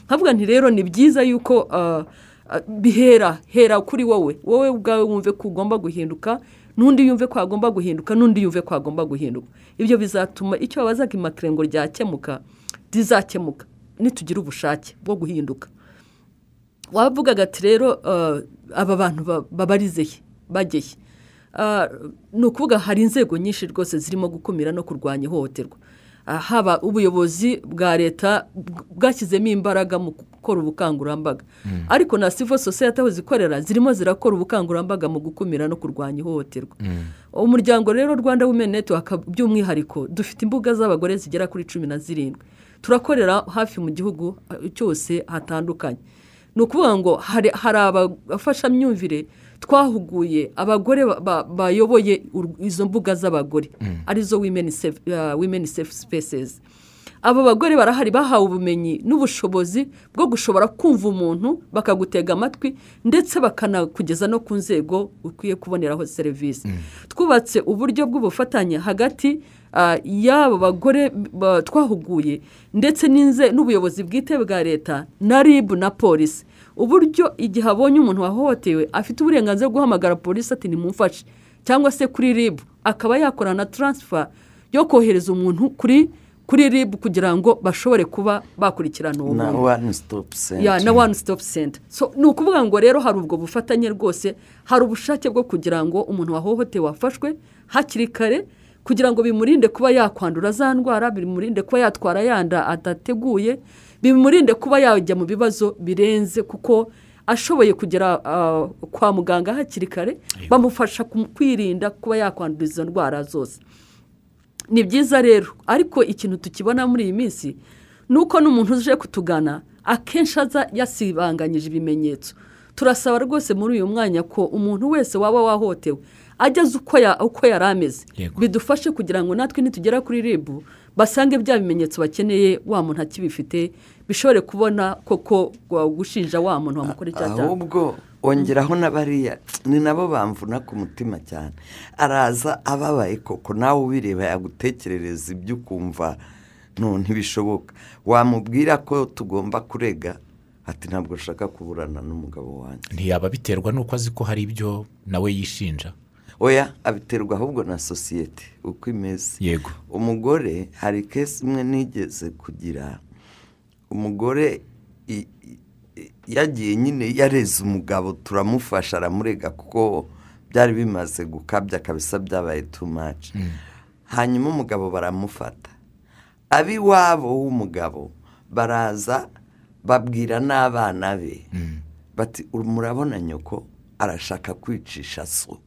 nkavuga nti rero ni byiza yuko ah, ah, bihera hera kuri wowe. Wowe ubwawe wumve ko ugomba guhinduka n'undi yumve ko agomba guhinduka n'undi yumve ko agomba guhinduka. Ibyo bizatuma icyo wabazaga imakire ngo ryakemuka rizakemuka. Nitugira ubushake bwo guhinduka. Wavugaga ati rero uh, aba bantu ba- babarizeye bageye Uh, ni ukuvuga hari inzego nyinshi rwose zirimo gukumira no kurwanya ihohoterwa. Uh, haba ubuyobozi bwa leta bw- bwashyizemo imbaraga mu gukora ubukangurambaga. Ariko na civil society aho zikorera zirimo zirakora ubukangurambaga mu gukumira no kurwanya ihohoterwa. Umuryango rero rwanda women network by'umwihariko dufite imbuga z'abagore zigera kuri cumi na zirindwi. Turakorera hafi mu gihugu cyose hatandukanye. Ni ukuvuga ngo hari abafashamyumvire twahuguye abagore ba- ba- bayoboye izo mbuga z'abagore. Arizo women safe uh, spaces. Abo bagore barahari bahawe ubumenyi n'ubushobozi bwo gushobora kumva umuntu bakagutega amatwi ndetse bakanakugeza no ku nzego ukwiye kuboneraho serivisi. Twubatse uburyo bw'ubufatanye hagati ah, y'abo bagore ba- twahuguye ndetse n'ubuyobozi bwite bwa leta na rib na polisi uburyo igihe abonye umuntu wahohotewe afite uburenganzira bwo guhamagara polisi ati nimumfashe cyangwa se kuri rib akaba yakora na taransifa yo kohereza umuntu kuri kuri rib kugira ngo bashobore kuba bakurikirana uwo na muntu. wani sitopu senta na ni ukuvuga ngo rero hari ubwo bufatanye rwose hari ubushake bwo kugira ngo umuntu wahohotewe afashwe hakiri kare kugira ngo bimurinde kuba yakwandura za ndwara bimurinde kuba yatwara yanda adateguye bimurinde kuba yajya mu bibazo birenze kuko ashoboye kugera ah, kwa muganga hakiri kare bamufasha kwirinda kuba yakwandura izo ndwara zose. Ni byiza rero ariko ikintu tukibona muri iyi minsi ni uko n'umuntu uje kutugana akenshi aza yasibanganyije ibimenyetso. Turasaba rwose muri uyu mwanya ko umuntu wese waba wahotewe ageze uko ya- uko yari ameze bidufashe kugira ngo natwe nitugera kuri rib basange bya bimenyetso bakeneye wa muntu akibifite bishobore kubona koko gushinja wa muntu wamukora icyaha cyaha. Ahubwo ongeraho na bariya ni nabo bamvuna ku mutima cyane. Araza ababaye koko nawe ubireba yagutekerereza ibyo ukumva ntibishoboka. Wamubwira ko tugomba kurega? Ati ntabwo nshaka kuburana n'umugabo wanjye. Ntiyaba biterwa n'uko azi ko hari ibyo nawe yishinja. Oya abiterwa ahubwo na sosiyete uko imeze. Yego. Umugore hari kesi imwe nigeze kugira. Umugore yagiye nyine yareze umugabo turamufasha aramurega kuko byari bimaze gukabya kabisa byabaye too much. Hanyuma umugabo baramufata. Ab'iwabo w'umugabo baraza babwira n'abana be. Bati murabona nyoko arashaka kwicisha so.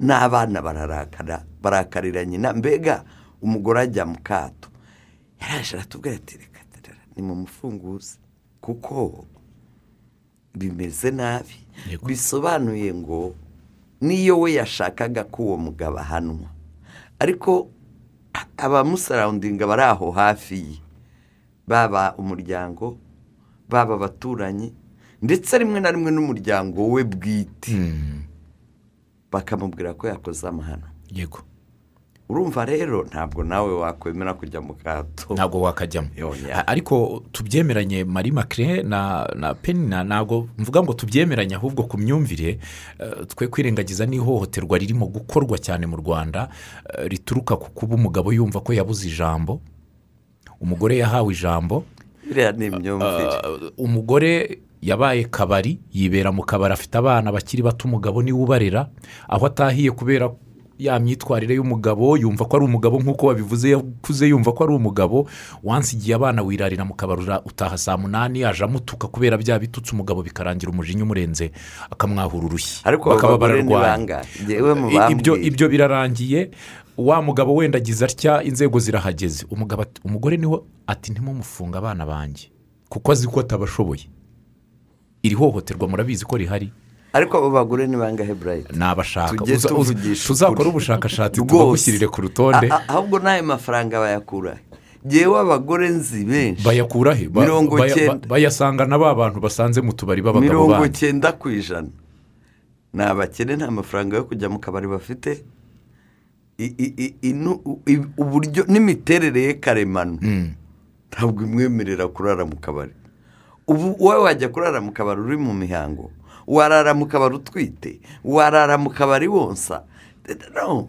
N'abana bararakara barakarira nyina. Mbega umugore ajya mu kato? Yaraje aratubwira ati reka ni mu mufunguzi kuko bimeze nabi. Bisobanuye ngo n'iyo we yashakaga ko uwo mugabo ahanwa. Ariko abamusarawundinga bari aho hafi ye. Baba umuryango baba abaturanyi ndetse rimwe na rimwe n'umuryango we bwite. Bakamubwira ko yakoze amahano. Yego. Urumva rero ntabwo nawe wakwemera kujya mu kato. Ntabwo wakajyamo. Ariko tubyemeranye marie macre na na penina ntabwo mvuga ngo tubyemeranye ahubwo ku myumvire eh, twe kwirengagiza n'ihohoterwa ririmo gukorwa cyane mu rwanda eh, rituruka ku kuba umugabo yumva ko yabuze ijambo umugore yahawe ijambo Uh, umugore yabaye kabari yibera mu kabari afite abana bakiri bato umugabo ni we ubarera aho atahiye kubera ya myitwarire y'umugabo yumva ko ari umugabo nk'uko wabivuze yakuze yumva ko ari umugabo. Wansigiye abana wirarira mu kabari utaha saa munani yaje amutuka kubera bya bitutsi umugabo bikarangira umujinya umurenze akamwahura urushyi. Ariko bakaba I- ibyo birarangiye wa mugabo wenda agize atya inzego zirahageze. Umugore ni ho ati ntimumufunge abana banjye. Kuko azi ko atabashoboye. Iri hohoterwa murabizi ko rihari? Ariko abo bagore ni bangahe burayiti ni abashaka. Ukuri. ubushakashatsi tubagushyirire ku rutonde. Ahubwo n'ayo mafaranga bayakura. Ngewe abagore nzi benshi. Bayakura he? Mirongo bayasanga na ba bantu basanze mu tubari b'abagabo mirongo bandi cyenda ku ijana. Ni abakene nta mafaranga yo kujya mu kabari bafite. Uburyo n'imiterere ye karemano. Ntabwo imwemerera kurara mu kabari. Ubu wowe wajya kurara mu kabari uri mu mihango warara mu kabari utwite warara mu kabari wonsa. No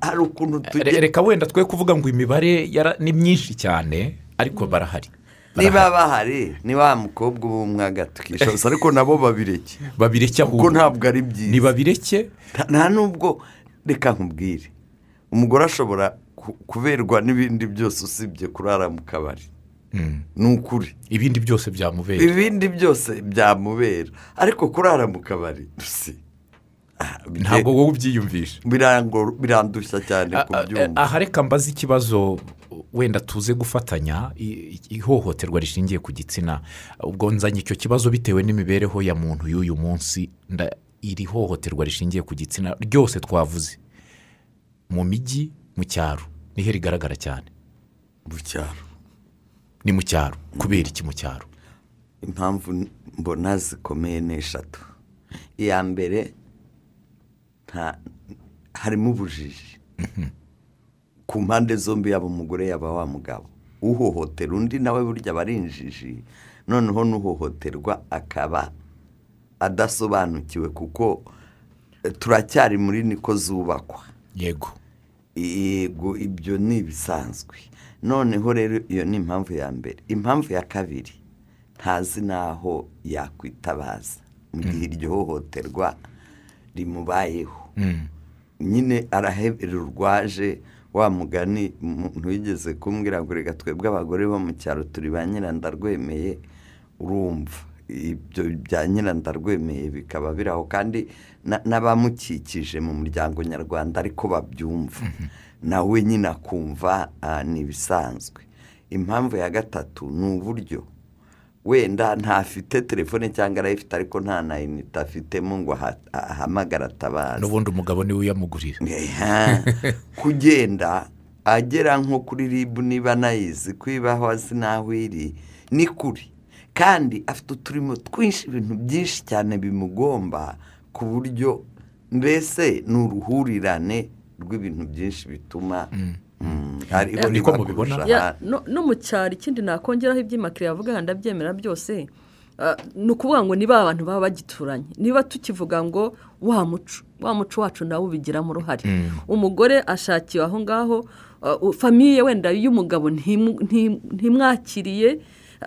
hari ukuntu tujya reka wenda twe kuvuga ngo imibare yara- ni myinshi cyane ariko barahari. Niba bahari ni wa mukobwa uba umwaga tukishoza ariko nabo babireke. Babireke kuko ahubwo ntabwo ari byiza. Ntibabireke nta nta nubwo. Reka nkubwire. Umugore ashobora ku- kuberwa n'ibindi byose usibye kurara mu kabari. Ni ukuri ibindi byose byamubera. Ibindi byose byamubera. Ariko kurara mu kabari si. Ah, ntabwo wowe ubyiyumvisha. Birandushya cyane kubyumva aha reka mbaze ikibazo. Wenda tuze gufatanya ihohoterwa rishingiye ku gitsina. Ubwo nzanye icyo kibazo bitewe n'imibereho ya muntu y'uyu munsi. Iri hohoterwa rishingiye ku gitsina ryose twavuze. Mu mijyi mu cyaro. Niho rigaragara cyane. Mu cyaro. Ni mu cyaro kubera iki mu cyaro? Impamvu mbona zikomeye ni eshatu. Iya mbere harimo ubujiji. Ku mpande zombi yaba umugore yaba wa mugabo. Uhohotera undi nawe burya aba ari injiji. Noneho n'uhohoterwa akaba adasobanukiwe kuko eh, turacyari muri niko zubakwa. Yego. Yego ibyo ni ibisanzwe noneho rero iyo ni impamvu ya mbere. Impamvu ya kabiri ntazi n'aho yakwitabaza. Mu gihe iryo hohoterwa rimubayeho. Nyine arahebera urwaje wa mugani umuntu wigeze kumbwira ngo reka twebwe abagore bo mu cyaro turi ba nyirandarwemeye urumva. Ibyo bya nyirandarwemeye bikaba biri aho kandi na- n'abamukikije mu muryango nyarwanda ariko babyumva. Nawe nyine akumva ni ibisanzwe impamvu ya gatatu ni uburyo wenda ntafite telefone cyangwa arayifite ariko nta na inite afitemo ngo aha- ahamagare atabaza n'ubundi umugabo ni we uyamugurira. Kugenda agera nko kuri ribu niba anayizi ko ibaho azi n'aho iri ni kuri. Kandi afite uturimo twinshi ibintu byinshi cyane bimugomba ku buryo mbese ni uruhurirane rw'ibintu byinshi bituma mm, hariho Niko riba mubibona? no mu cyaro ikindi nakongeraho iby'imakire yavuga ndabyemera byose Ah, ni ukuvuga ngo niba abantu baba bagituranye niba tukivuga ngo wa muco wa muco wacu nawe ubigiramo uruhare. Umugore ashakiwe aho ngaho ah, u- famiye wenda y'umugabo ntimwakiriye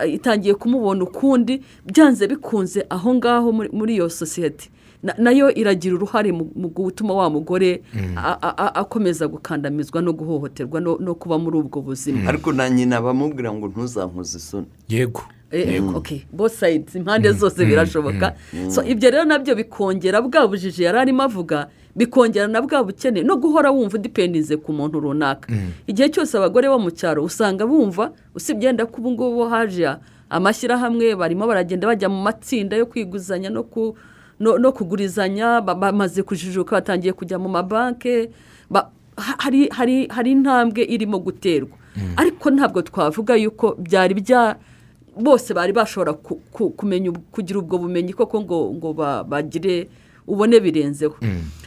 itangiye kumubona ukundi byanze bikunze aho ngaho muri- muri iyo sosiyete. Na- na yo iragira uruhare mu gutuma wa mugore a- a- a- akomeza gukandamizwa no guhohoterwa no no kuba muri ubwo buzima. Ariko na nyina bamubwira ngo ntuzankoze isoni. Yego. Eh, okay both sides impande zose birashoboka. So ibyo rero na byo bikongera bwa bujiji yari arimo avuga bikongera na bwa bukene no guhora wumva udipendinze ku muntu runaka. Igihe cyose abagore bo mu cyaro usanga bumva usibye yenda ko ubu ngubu haje amashyirahamwe barimo baragenda bajya mu matsinda yo kwiguzanya no ku no, kugurizanya ba- bamaze kujijuka batangiye kujya mu mabanki ba- ha- hari hari hari intambwe irimo guterwa. Ariko ntabwo twavuga yuko byari bya bose bari bashobora ku- ku- kumenya kugira ubwo bumenyi koko ngo ngo ba- bagire ubone birenzeho.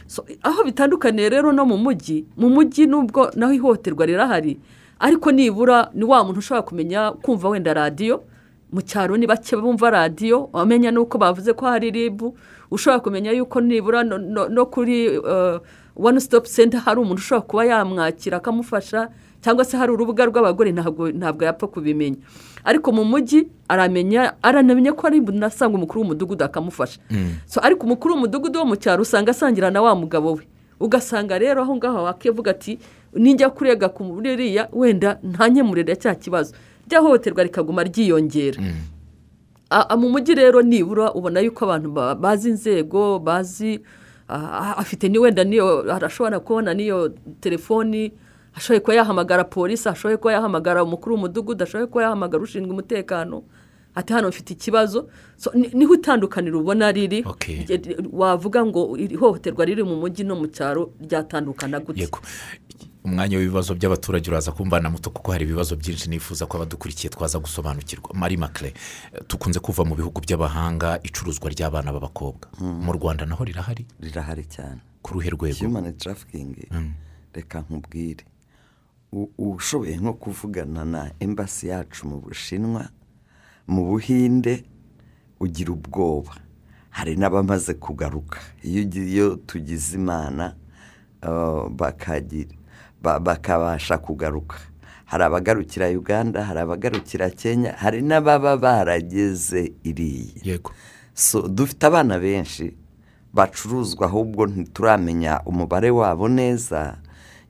So, aho bitandukaniye rero no mu mujyi mu mujyi nubwo naho ihohoterwa rirahari ariko nibura ni wa muntu ushobora kumenya kumva wenda radiyo mu cyaro ni bake bumva radiyo wamenya n'uko bavuze ko hari ribu ushobora kumenya yuko nibura no, kuri one stop center hari umuntu ushobora kuba yamwakira akamufasha cyangwa se hari urubuga rw'abagore ntabwo ntabwo yapfa kubimenya. Ariko mu mujyi aramenya aranamenya ko ari bunasanga umukuru w'umudugudu akamufasha. So ariko umukuru w'umudugudu wo mu cyaro usanga asangira na wa mugabo we. Ugasanga rero aho ngaho wakivuga ati ninjya kurega ku muririya wenda ntanyemurire cya kibazo. Ryahohoterwa rikaguma ryiyongera. A- mu mujyi rero nibura ubona yuko abantu ba- bazi inzego bazi afite ni wenda niyo arashobora kubona n'iyo telefoni ashoboye kuba yahamagara polisi ashoboye kuba yahamagara umukuru w'umudugudu ashoboye kuba yahamagara ushinzwe umutekano. Ati hano mfite ikibazo. So, ni- ni ho itandukaniro ubona riri. Wavuga ngo iri hohoterwa riri mu mujyi no mu cyaro ryatandukana gute? Yego. Umwanya w'ibibazo by'abaturage uraza kumbana muto kuko hari ibibazo byinshi nifuza ko abadukurikiye twaza gusobanukirwa. Mari makire tukunze kuva mu bihugu by'abahanga icuruzwa ry'abana b'abakobwa. Mu rwanda naho rirahari? Rirahari cyane. Ku ruhe rwego? Human trafficking. Reka nkubwire. Ushoboye nko kuvugana na embasi yacu mu bushinwa mu buhinde ugira ubwoba. Hari n'abamaze kugaruka. Iyo ugi- iyo tugize imana ba- bakabasha kugaruka. Hari abagarukira uganda hari abagarukira kenya hari n'ababa barageze iriya. Yego. So dufite abana benshi bacuruzwa ahubwo ntituramenya umubare wabo neza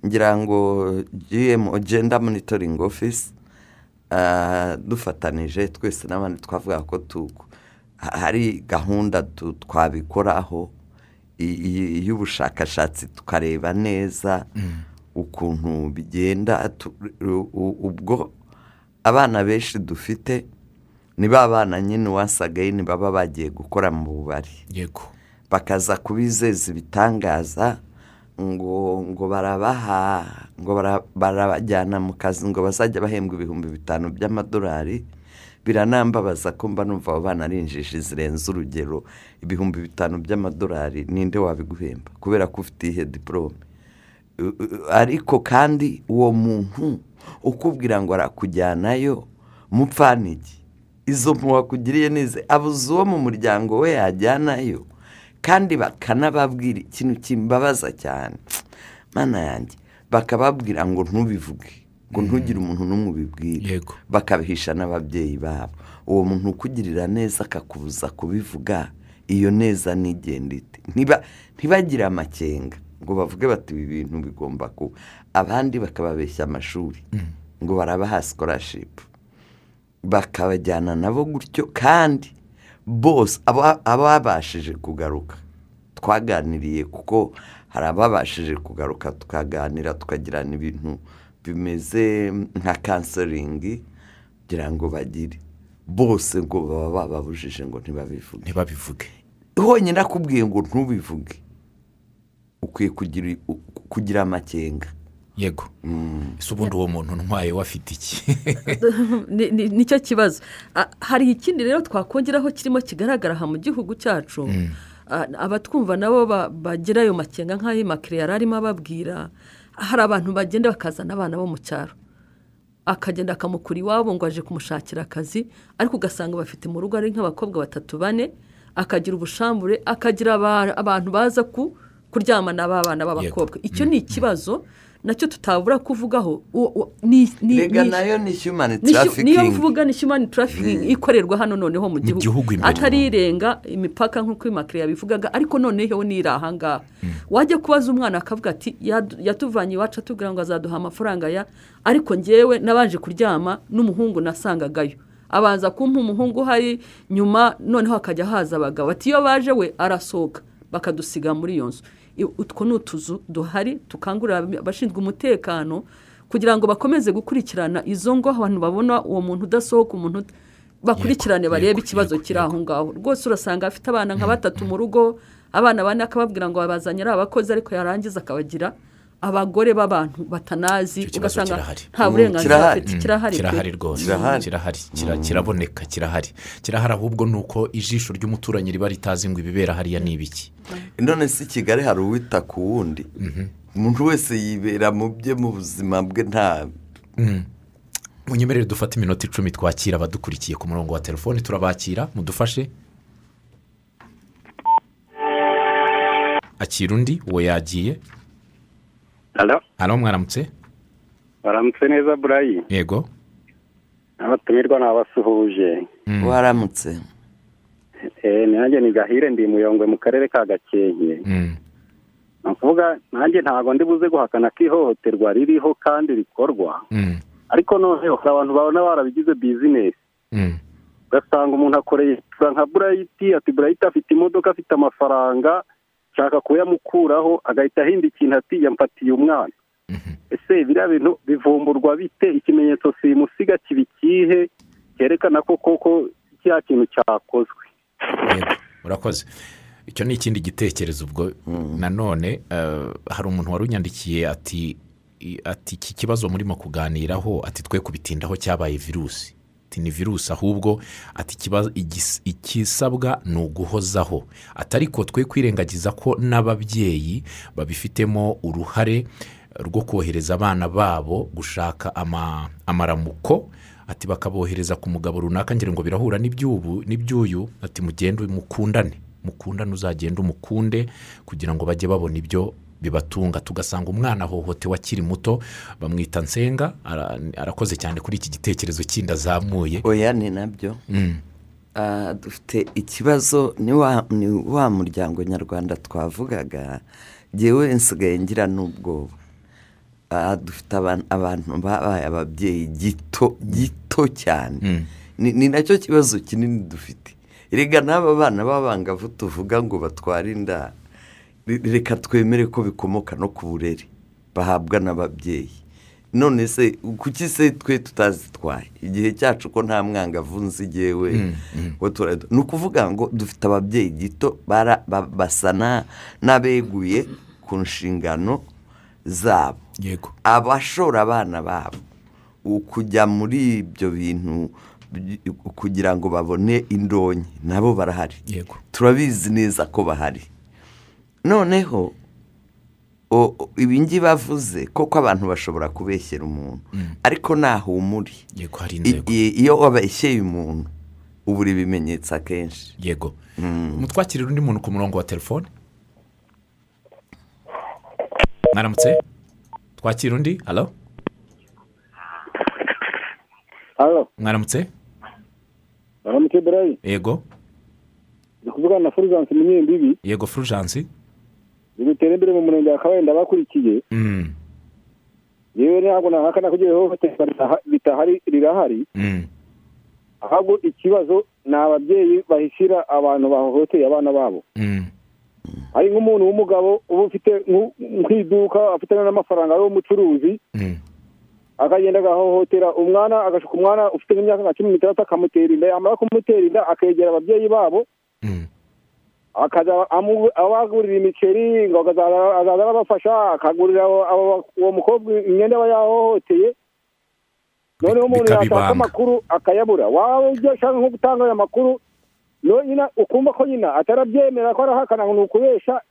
ngira ngo gm genda monitoring office ah, dufatanije twese n'abandi twavuga ko hari gahunda twabikoraho y'ubushakashatsi tukareba neza ukuntu bigenda ubwo abana benshi dufite ni ba bana nyine wasagaye baba bagiye gukora mu bubari. Yego. Bakaza kubizeza ibitangaza ngo ngo barabaha ngo bara- barabajyana mu kazi ngo bazajya bahembwa ibihumbi bitanu by'amadolari biranambabaza ko mba numva abo bana ari injiji zirenze urugero. Ibihumbi bitanu by'amadolari ninde wabiguhemba? Kubera ko ufite ihe diporome ariko kandi uwo muntu ukubwira ngo arakujyanayo mupfaniki izo muwakugiriye neza abuze uwo mu muryango we yajyanayo. Kandi bakanababwira ikintu kimbabaza cyane. Mana yanjye bakababwira ngo ntubivuge ngo ntugire umuntu n'umwe ubibwire. Bakabihisha n'ababyeyi babo. Uwo muntu ukugirira neza akakubuza kubivuga iyo neza Ntiba- ntibagire amakenga ngo bavuge bati ibi bintu bigomba kuba. Abandi bakababeshya amashuri ngo barabaha sikorashipu bakabajyana nabo gutyo kandi bose aba- ababashije kugaruka. Twaganiriye kuko hari ababashije kugaruka tukaganira tukagirana ibintu bimeze nka kanseringi kugira ngo bagire. Bose ngo baba bababujije ngo ntibabivuge. Ntibabivuge. Honyine akubwiye ngo ntubivuge. Ukwiye kugira amakenga. Yego. Ese ubundi uwo muntu ntwaye we afite iki? Ni- ni- ni cyo kibazo. Ah, hari ikindi rero twakongeraho kirimo kigaragara aha mu gihugu cyacu. Ah, abatwumva nabo ba- bagira ayo makenga nk'ayo makire yari arimo ababwira hari abantu bagenda bakazana abana bo mu cyaro. Akagenda akamukura iwabo ngo aje kumushakira akazi ariko ugasanga bafite mu rugo ari nk'abakobwa batatu bane akagira ubushambure akagira aba- abantu baza ku kuryamana b'abana b'abakobwa. Icyo ni ikibazo. Na cyo tutabura kuvugaho. Rega ni- na yo ni human ni hu- niyo mvuga ni human trafficking ikorerwa hano noneho mu gihugu. atari irenga imipaka nk'uko imakiriya yabivugaga ariko noneho ni iri ahangaha wajya kubaza umwana akavuga ati "Yadu- yatuvanye iwacu atubwira ngo azaduha amafaranga ya? Ariko ngewe nabanje kuryama n'umuhungu nasangagayo. Abanza kumpa umuhungu uhari nyuma noneho hakajya haza abagabo. Ati iyo baje we arasohoka. Bakadusiga muri iyo nzu. Utwo ni utuzu duhari tukangurira abashinzwe umutekano kugira ngo bakomeze gukurikirana izo ngo abantu babona uwo muntu udasohoka umuntu bakurikirane barebe ikibazo kiri aho ngaho. Rwose urasanga afite abana nka batatu mu rugo abana bane akababwira ngo babazanye ari abakozi ariko yarangiza akabagira abagore b'abantu batanazi ugasanga nta Mm, burenganzira kirahari. bafite kirahari pe. kirahari rwose. Kirahari. kira- kiraboneka kirahari. Kirahari ahubwo ni uko ijisho ry'umuturanyi riba ritazi ngo ibibera hariya ni ibiki. None si kigali hari uwita ku wundi? Umuntu wese yibera mu bye mu buzima bwe nta munyemerere dufate iminota icumi twakira abadukurikiye ku murongo wa telefoni turabakira mudufashe. Akira undi uwo yagiye. Hano mwaramutse baramutse neza burayi yego abatumirwa ni abasuhuje waramutse Eh, nanjye ni gahire ndi muyongwe mu karere ka gakenke ni ukuvuga nanjye ntabwo ndi buze guhakana ko ihohoterwa ririho kandi rikorwa ariko noneho hari abantu babona barabigize bizinesi ugasanga umuntu akoreye nka burayiti ati burayiti afite imodoka afite amafaranga nshaka kuyamukuraho agahita ahinda ikintu ati yamfatiye umwana. Ese biriya bintu bivumburwa bite? Ikimenyetso simusiga kiba ikihe? Cyerekana ko koko cya kintu cyakozwe. Yego urakoze icyo ni ikindi gitekerezo ubwo. Nanone eh, hari umuntu wari unyandikiye ati ati iki kibazo murimo kuganiraho ati twe kubitindaho cyabaye virusi. Ati ni virusi ahubwo ati ikisabwa ni uguhozaho. Ati ariko twe kwirengagiza ko n'ababyeyi babifitemo uruhare rwo kohereza abana babo gushaka ama- amaramuko ati bakabohereza ku mugabo runaka ngira ngo birahura n'iby'ubu n'iby'uyu. Ati mugende mukundane mukundane uzagende umukunde kugira ngo bajye babona ibyo bibatunga. Tugasanga umwana ahohotewe akiri muto bamwita nsenga ara- arakoze cyane kuri iki gitekerezo kindi azamuye oya ni na byo. Ah, dufite ikibazo ni wa ni wa muryango nyarwanda twavugaga ngewe nsigaye ngira n'ubwoba. Ah, dufite aban- abantu babaye ababyeyi gito gito cyane. Ni ni na cyo kibazo kinini dufite. Rega n'aba bana b'abangavu tuvuga ngo batware inda. Reka twemere ko bikomoka no ku burere bahabwa n'ababyeyi. None se kuki se twe tutazitwaye? Igihe cyacu ko nta mwangavu nzi igewe ni ukuvuga ngo dufite ababyeyi gito basa na- n'abeguye ku nshingano zabo. Yego. Abashora abana babo kujya muri ibyo bintu kugira ngo babone indonke nabo barahari. Yego. turabizi neza ko bahari. Noneho o- o- ibingi bavuze koko abantu bashobora kubeshyera umuntu. Ariko ntahumure yego hari I- inzego. I- iyo wabeshyeye umuntu ubura ibimenyetso akenshi. Yego. Mutwakirira undi muntu ku murongo wa telefone. Mwaramutse? Twakira undi? Halo? Halo. Mwaramutse? Baramutse burayi yego. Ni kuvugana na fulgence munyembibi. Yego furujansi bitera imbere mu murenge wa kabaye bakurikiye Mm, yewe ntabwo nahakana ko iryo hohoterwa ritaha- ritahari rirahari. Mm, ahubwo ikibazo ni ababyeyi bahishyira abantu bahohoteye abana babo. Mm, hari nk'umuntu w'umugabo uba ufite nk'iduka afite n'amafaranga ari umucuruzi mm, akagenda agahohotera umwana agashuka umwana ufite nk'imyaka nka cumi n'itandatu akamutera inda yamara kumutera inda akegera ababyeyi babo. Amu- abagurira imiceri ngo akazaza azaza arabafasha akagurira uwo mukobwa imyenda aba yahohoteye. Noneho umuntu yashaka amakuru akayabura. Waba ujya ushaka nko gutanga ayo makuru no nyina ukumva ko nyina atarabyemera ko arahakana ngo ni ukubesha.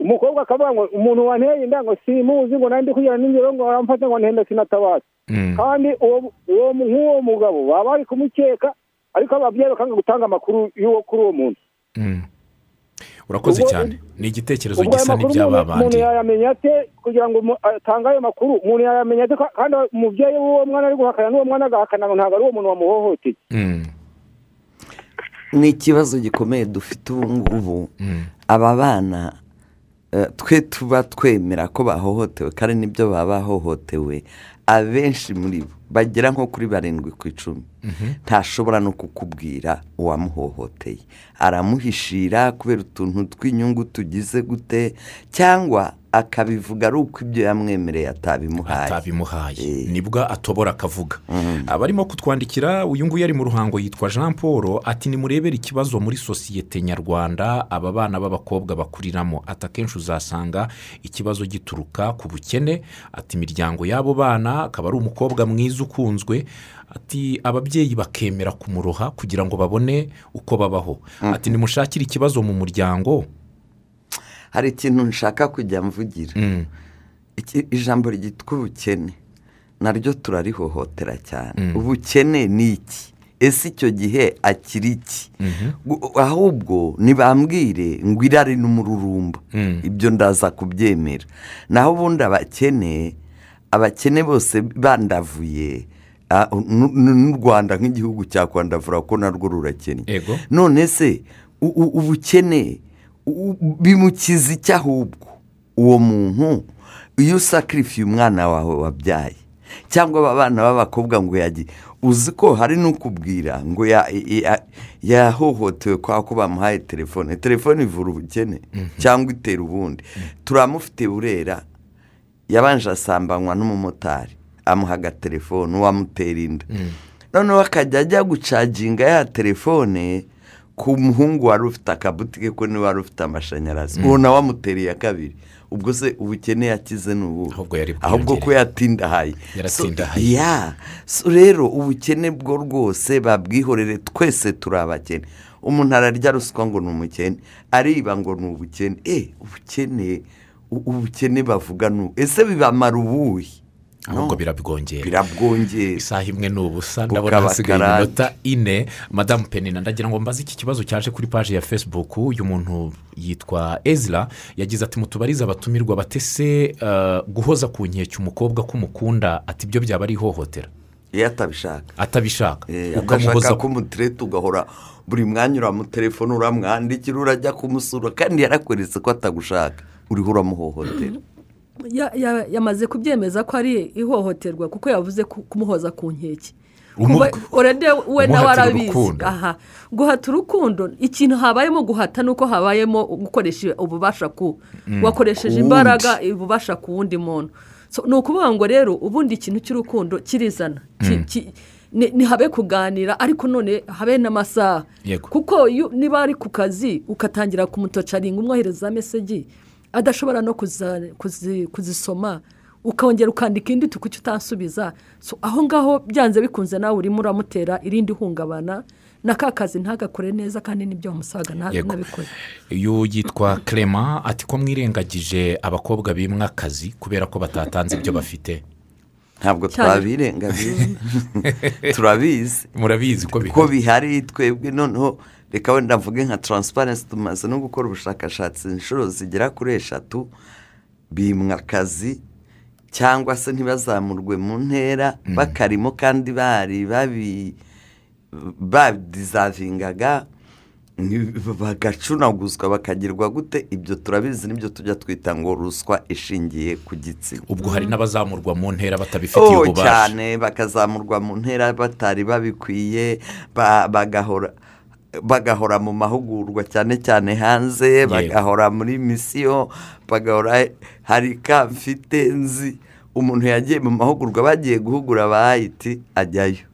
Umukobwa akavuga ngo umuntu wanteye inda ngo simuzi ngo nandi kugira n'ingero ngo aramfata ngo ntenda sinatabaza. Mm. kandi uwo nk'uwo mugabo baba bari kumukeka ariko ababyeyi bakanga gutanga amakuru y'uwo kuri uwo muntu. Mm. Urakoze cyane. Ni igitekerezo gisa n'iby'aba umuntu- umuntu bandi yayamenya ate? Kugira ngo atange ayo makuru umuntu yayamenya ate? Ka- kandi umubyeyi w'uwo mwana ari guhakana n'uwo mwana agahakana ngo ntabwo ari uwo muntu wamuhohoteye. Mm. ni ikibazo gikomeye dufite ubu ngubu. Mm. aba bana eh, twe tuba twemera ko bahohotewe kandi ni byo baba bahohotewe. Abenshi muri bo bagera nko kuri barindwi ku icumi. Ntashobora no kukubwira uwamuhohoteye. Aramuhishira kubera utuntu tw'inyungu tugize gute cyangwa akabivuga ari uko ibyo yamwemereye atabimuhaye. Atabimuhaye. Eh. ni bwo atobora akavuga. Abarimo kutwandikira uyu nguyu ari mu ruhango yitwa jean paul ati nimurebere ikibazo muri sosiyete nyarwanda aba bana b'abakobwa bakuriramo. Ati akenshi uzasanga ikibazo gituruka ku bukene. Ati imiryango y'abo bana akaba ari umukobwa mwiza ukunzwe ati ababyeyi bakemera kumuroha kugira ngo babone uko babaho. Ati nimushakire ikibazo mu muryango. Hari ikintu nshaka kujya mvugira. Mm. Ijambo ryitwa ubukene. Naryo turarihohotera cyane. Ubukene ni iki? Ese icyo gihe akiri iki? Gu- ahubwo ntibambwire ngo irari n'umururumba. Mm. ibyo ndaza kubyemera. Naho ubundi abakene abakene bose bandavuye n'u- rwanda nk'igihugu cya kwandavura ko narwo rurakennye none se ubukene bimukiza iki ahubwo? Uwo muntu iyo usakirifiye umwana wawe wabyaye cyangwa aba bana b'abakobwa ngo yagiye uzi ko hari n'ukubwira ngo ya- ya- yahohotewe kwa ko bamuhaye telefone telefone ivura ubukene cyangwa itera ubundi. Turamufite burera yabanje asambanywa n'umumotari amuha agatelefone uwamutera inda. Noneho akajya ajya gucaginga ya telefone ku muhungu wari ufite akabutike ko ni we wari ufite amashanyarazi. Uwo nawe amutereye kabiri. Ubwo se ubukene yakize ni ubu Ahubwo ko yatindahaye. Ya rero ubukene bwo rwose babwihorere twese turi abakene. Umuntu ararya ruswa ngo ni umukene ariba ngo ni ubukene. Eh ubukene ubukene bavuga ni ubu ese bibamara ubuhe? Ahubwo birabwongera birabwongera isaha imwe ni ubusa ndabona hasigaye iminota ine. Madamu penina ndagira ngo mbaze iki kibazo cyaje kuri paji ya facebook. Uyu muntu yitwa ezra yagize ati mutubarize abatumirwa batese guhoza ku nkeke umukobwa ko umukunda ati ibyo byaba ari ihohotera? Iyo atabishaka. Atabishaka. Eh, ukamuhoza ko umutereta ugahora buri mwanya uramutelefone uramwandikira urajya kumusura kandi yarakweretse ko atagushaka. Uriho uramuhohotera Ya- ya- yamaze kubyemeza ko ari ihohoterwa kuko yavuze ku- kumuhoza ku nkeke. We nawe arabizi. aha. Guhata urukundo ikintu habayemo guhata ni uko habayemo gukoresha ububasha ku wakoresheje Ku imbaraga ububasha ku wundi muntu. So, ni ukuvuga ngo rero ubundi ikintu cy'urukundo kirizana. Ki- ki- ni ni habe kuganira ariko none habe n'amasaha. Kuko niba ari ku kazi ugatangira kumutocaringa umwohereza meseji. Adashobora no kuzisoma ukongera ukandika indi kuki utansubiza So, aho ngaho byanze bikunze nawe urimo uramutera irindi hungabana na ka kazi ntagakore neza kandi n'ibyo wamusaga ntabikore uyu yitwa clement ati ko mwirengagije abakobwa bimwa akazi kubera ko batatanze ibyo bafite. Ntabwo Cyane. twabirengabizi turabizi. Murabizi ko bihari twebwe noneho reka wenda mvuge nka taransiparensi tumaze no gukora ubushakashatsi. Inshuro zigera kuri eshatu bimwa akazi cyangwa se ntibazamurwe mu ntera bakarimo kandi bari babi badizavingaga bagacunaguzwa bakagirwa gute? Ibyo turabizi ni byo tujya twita ngo ruswa ishingiye ku gitsina. Ubwo hari n'abazamurwa mu ntera batabifitiye oh ububasha. cyane bakazamurwa mu ntera batari babikwiye ba- bagahora bagahora mu mahugurwa cyane cyane hanze bagahora muri misiyo bagahora hari ka mfite nzi. Umuntu yagiye mu mahugurwa bagiye guhugura aba ayiti ajyayo.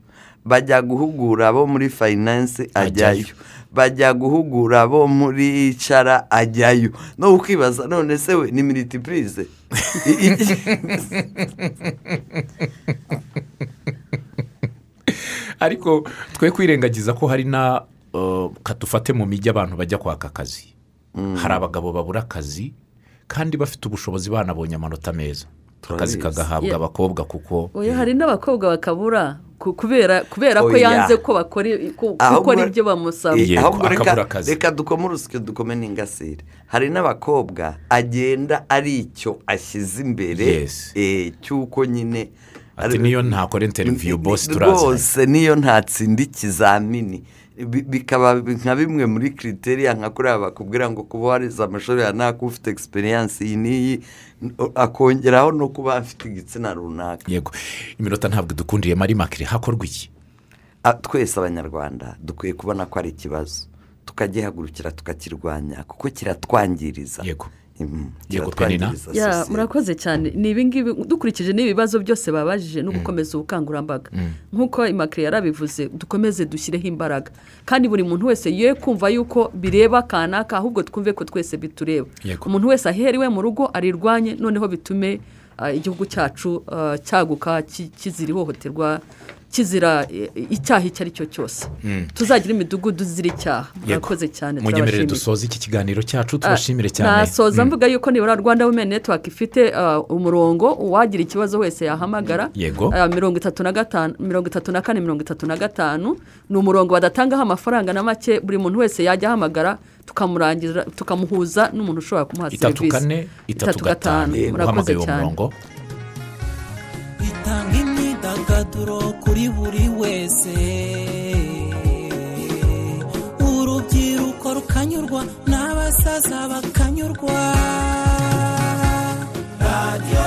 Bajya guhugura abo muri fayinanse ajyayo. bajya guhugura abo muri cara ajyayo. No ukibaza none se we ni miritipurize ariko twe kwirengagiza ko hari na uh, kadufate mu mijyi abantu bajya kwaka akazi. Hari abagabo babura akazi kandi bafite ubushobozi banabonye amanota meza. Akazi kagahabwa Yeah. abakobwa kuko oya hari n'abakobwa bakabura ku- kubera kubera ko yanze ko bakora ibyo bamusaba. Yego, ahubwo akabura reka akazi. reka dukome urusyo dukome n'ingasire. Hari n'abakobwa agenda ari icyo ashyize imbere eh, cy'uko nyine niyo ntakora interiviyu ni- turazi rwose niyo ntatsinda ikizamini. Bikaba nka bimwe muri kriteriya nka kuriya bakubwira ngo kuba warize amashuri ya naka ufite egisperiyanse iyi n'iyi akongeraho no kuba afite igitsina runaka. Yego. Iminota ntabwo idukundiye mari makire hakorwa iki? Twese abanyarwanda dukwiye kubona ko ari ikibazo. Tukagihagurukira tukakirwanya kuko kiratwangiriza. Yego. Mm, ya murakoze cyane. Ni ibingibi dukurikije n'ibibazo byose babajije no gukomeza ubukangurambaga. Nk'uko imakire yarabivuze dukomeze dushyireho imbaraga. Kandi buri muntu wese ye kumva yuko bireba kanaka ahubwo twumve ko twese bitureba. Umuntu wese ahera iwe mu rugo arirwanye noneho bitume ah, igihugu cyacu ah, cyaguka ki- kizira ihohoterwa kizira eh, icyaha icyo ari cyo cyose. Tuzagira imidugudu zira icyaha. Murakoze cyane munyemerere turabashimiye. dusoze iki kiganiro cyacu tubashimire cyane. nasoza Mm. mvuga yuko nibura rwanda women network ifite uh, umurongo uwagira ikibazo wese yahamagara. Yego. Uh, mirongo itatu na gatanu mirongo itatu na kane mirongo itatu na gatanu. Ni umurongo badatangaho amafaranga na make buri muntu wese yajya ahamagara tukamurangiza tukamuhuza n'umuntu ushobora kumuha itatu serivisi. kane itatu gatanu. murakoze uhamagaye uwo cyane. kuri buri wese. Urubyiruko rukanyurwa n'abasaza bakanyurwa. Radiyo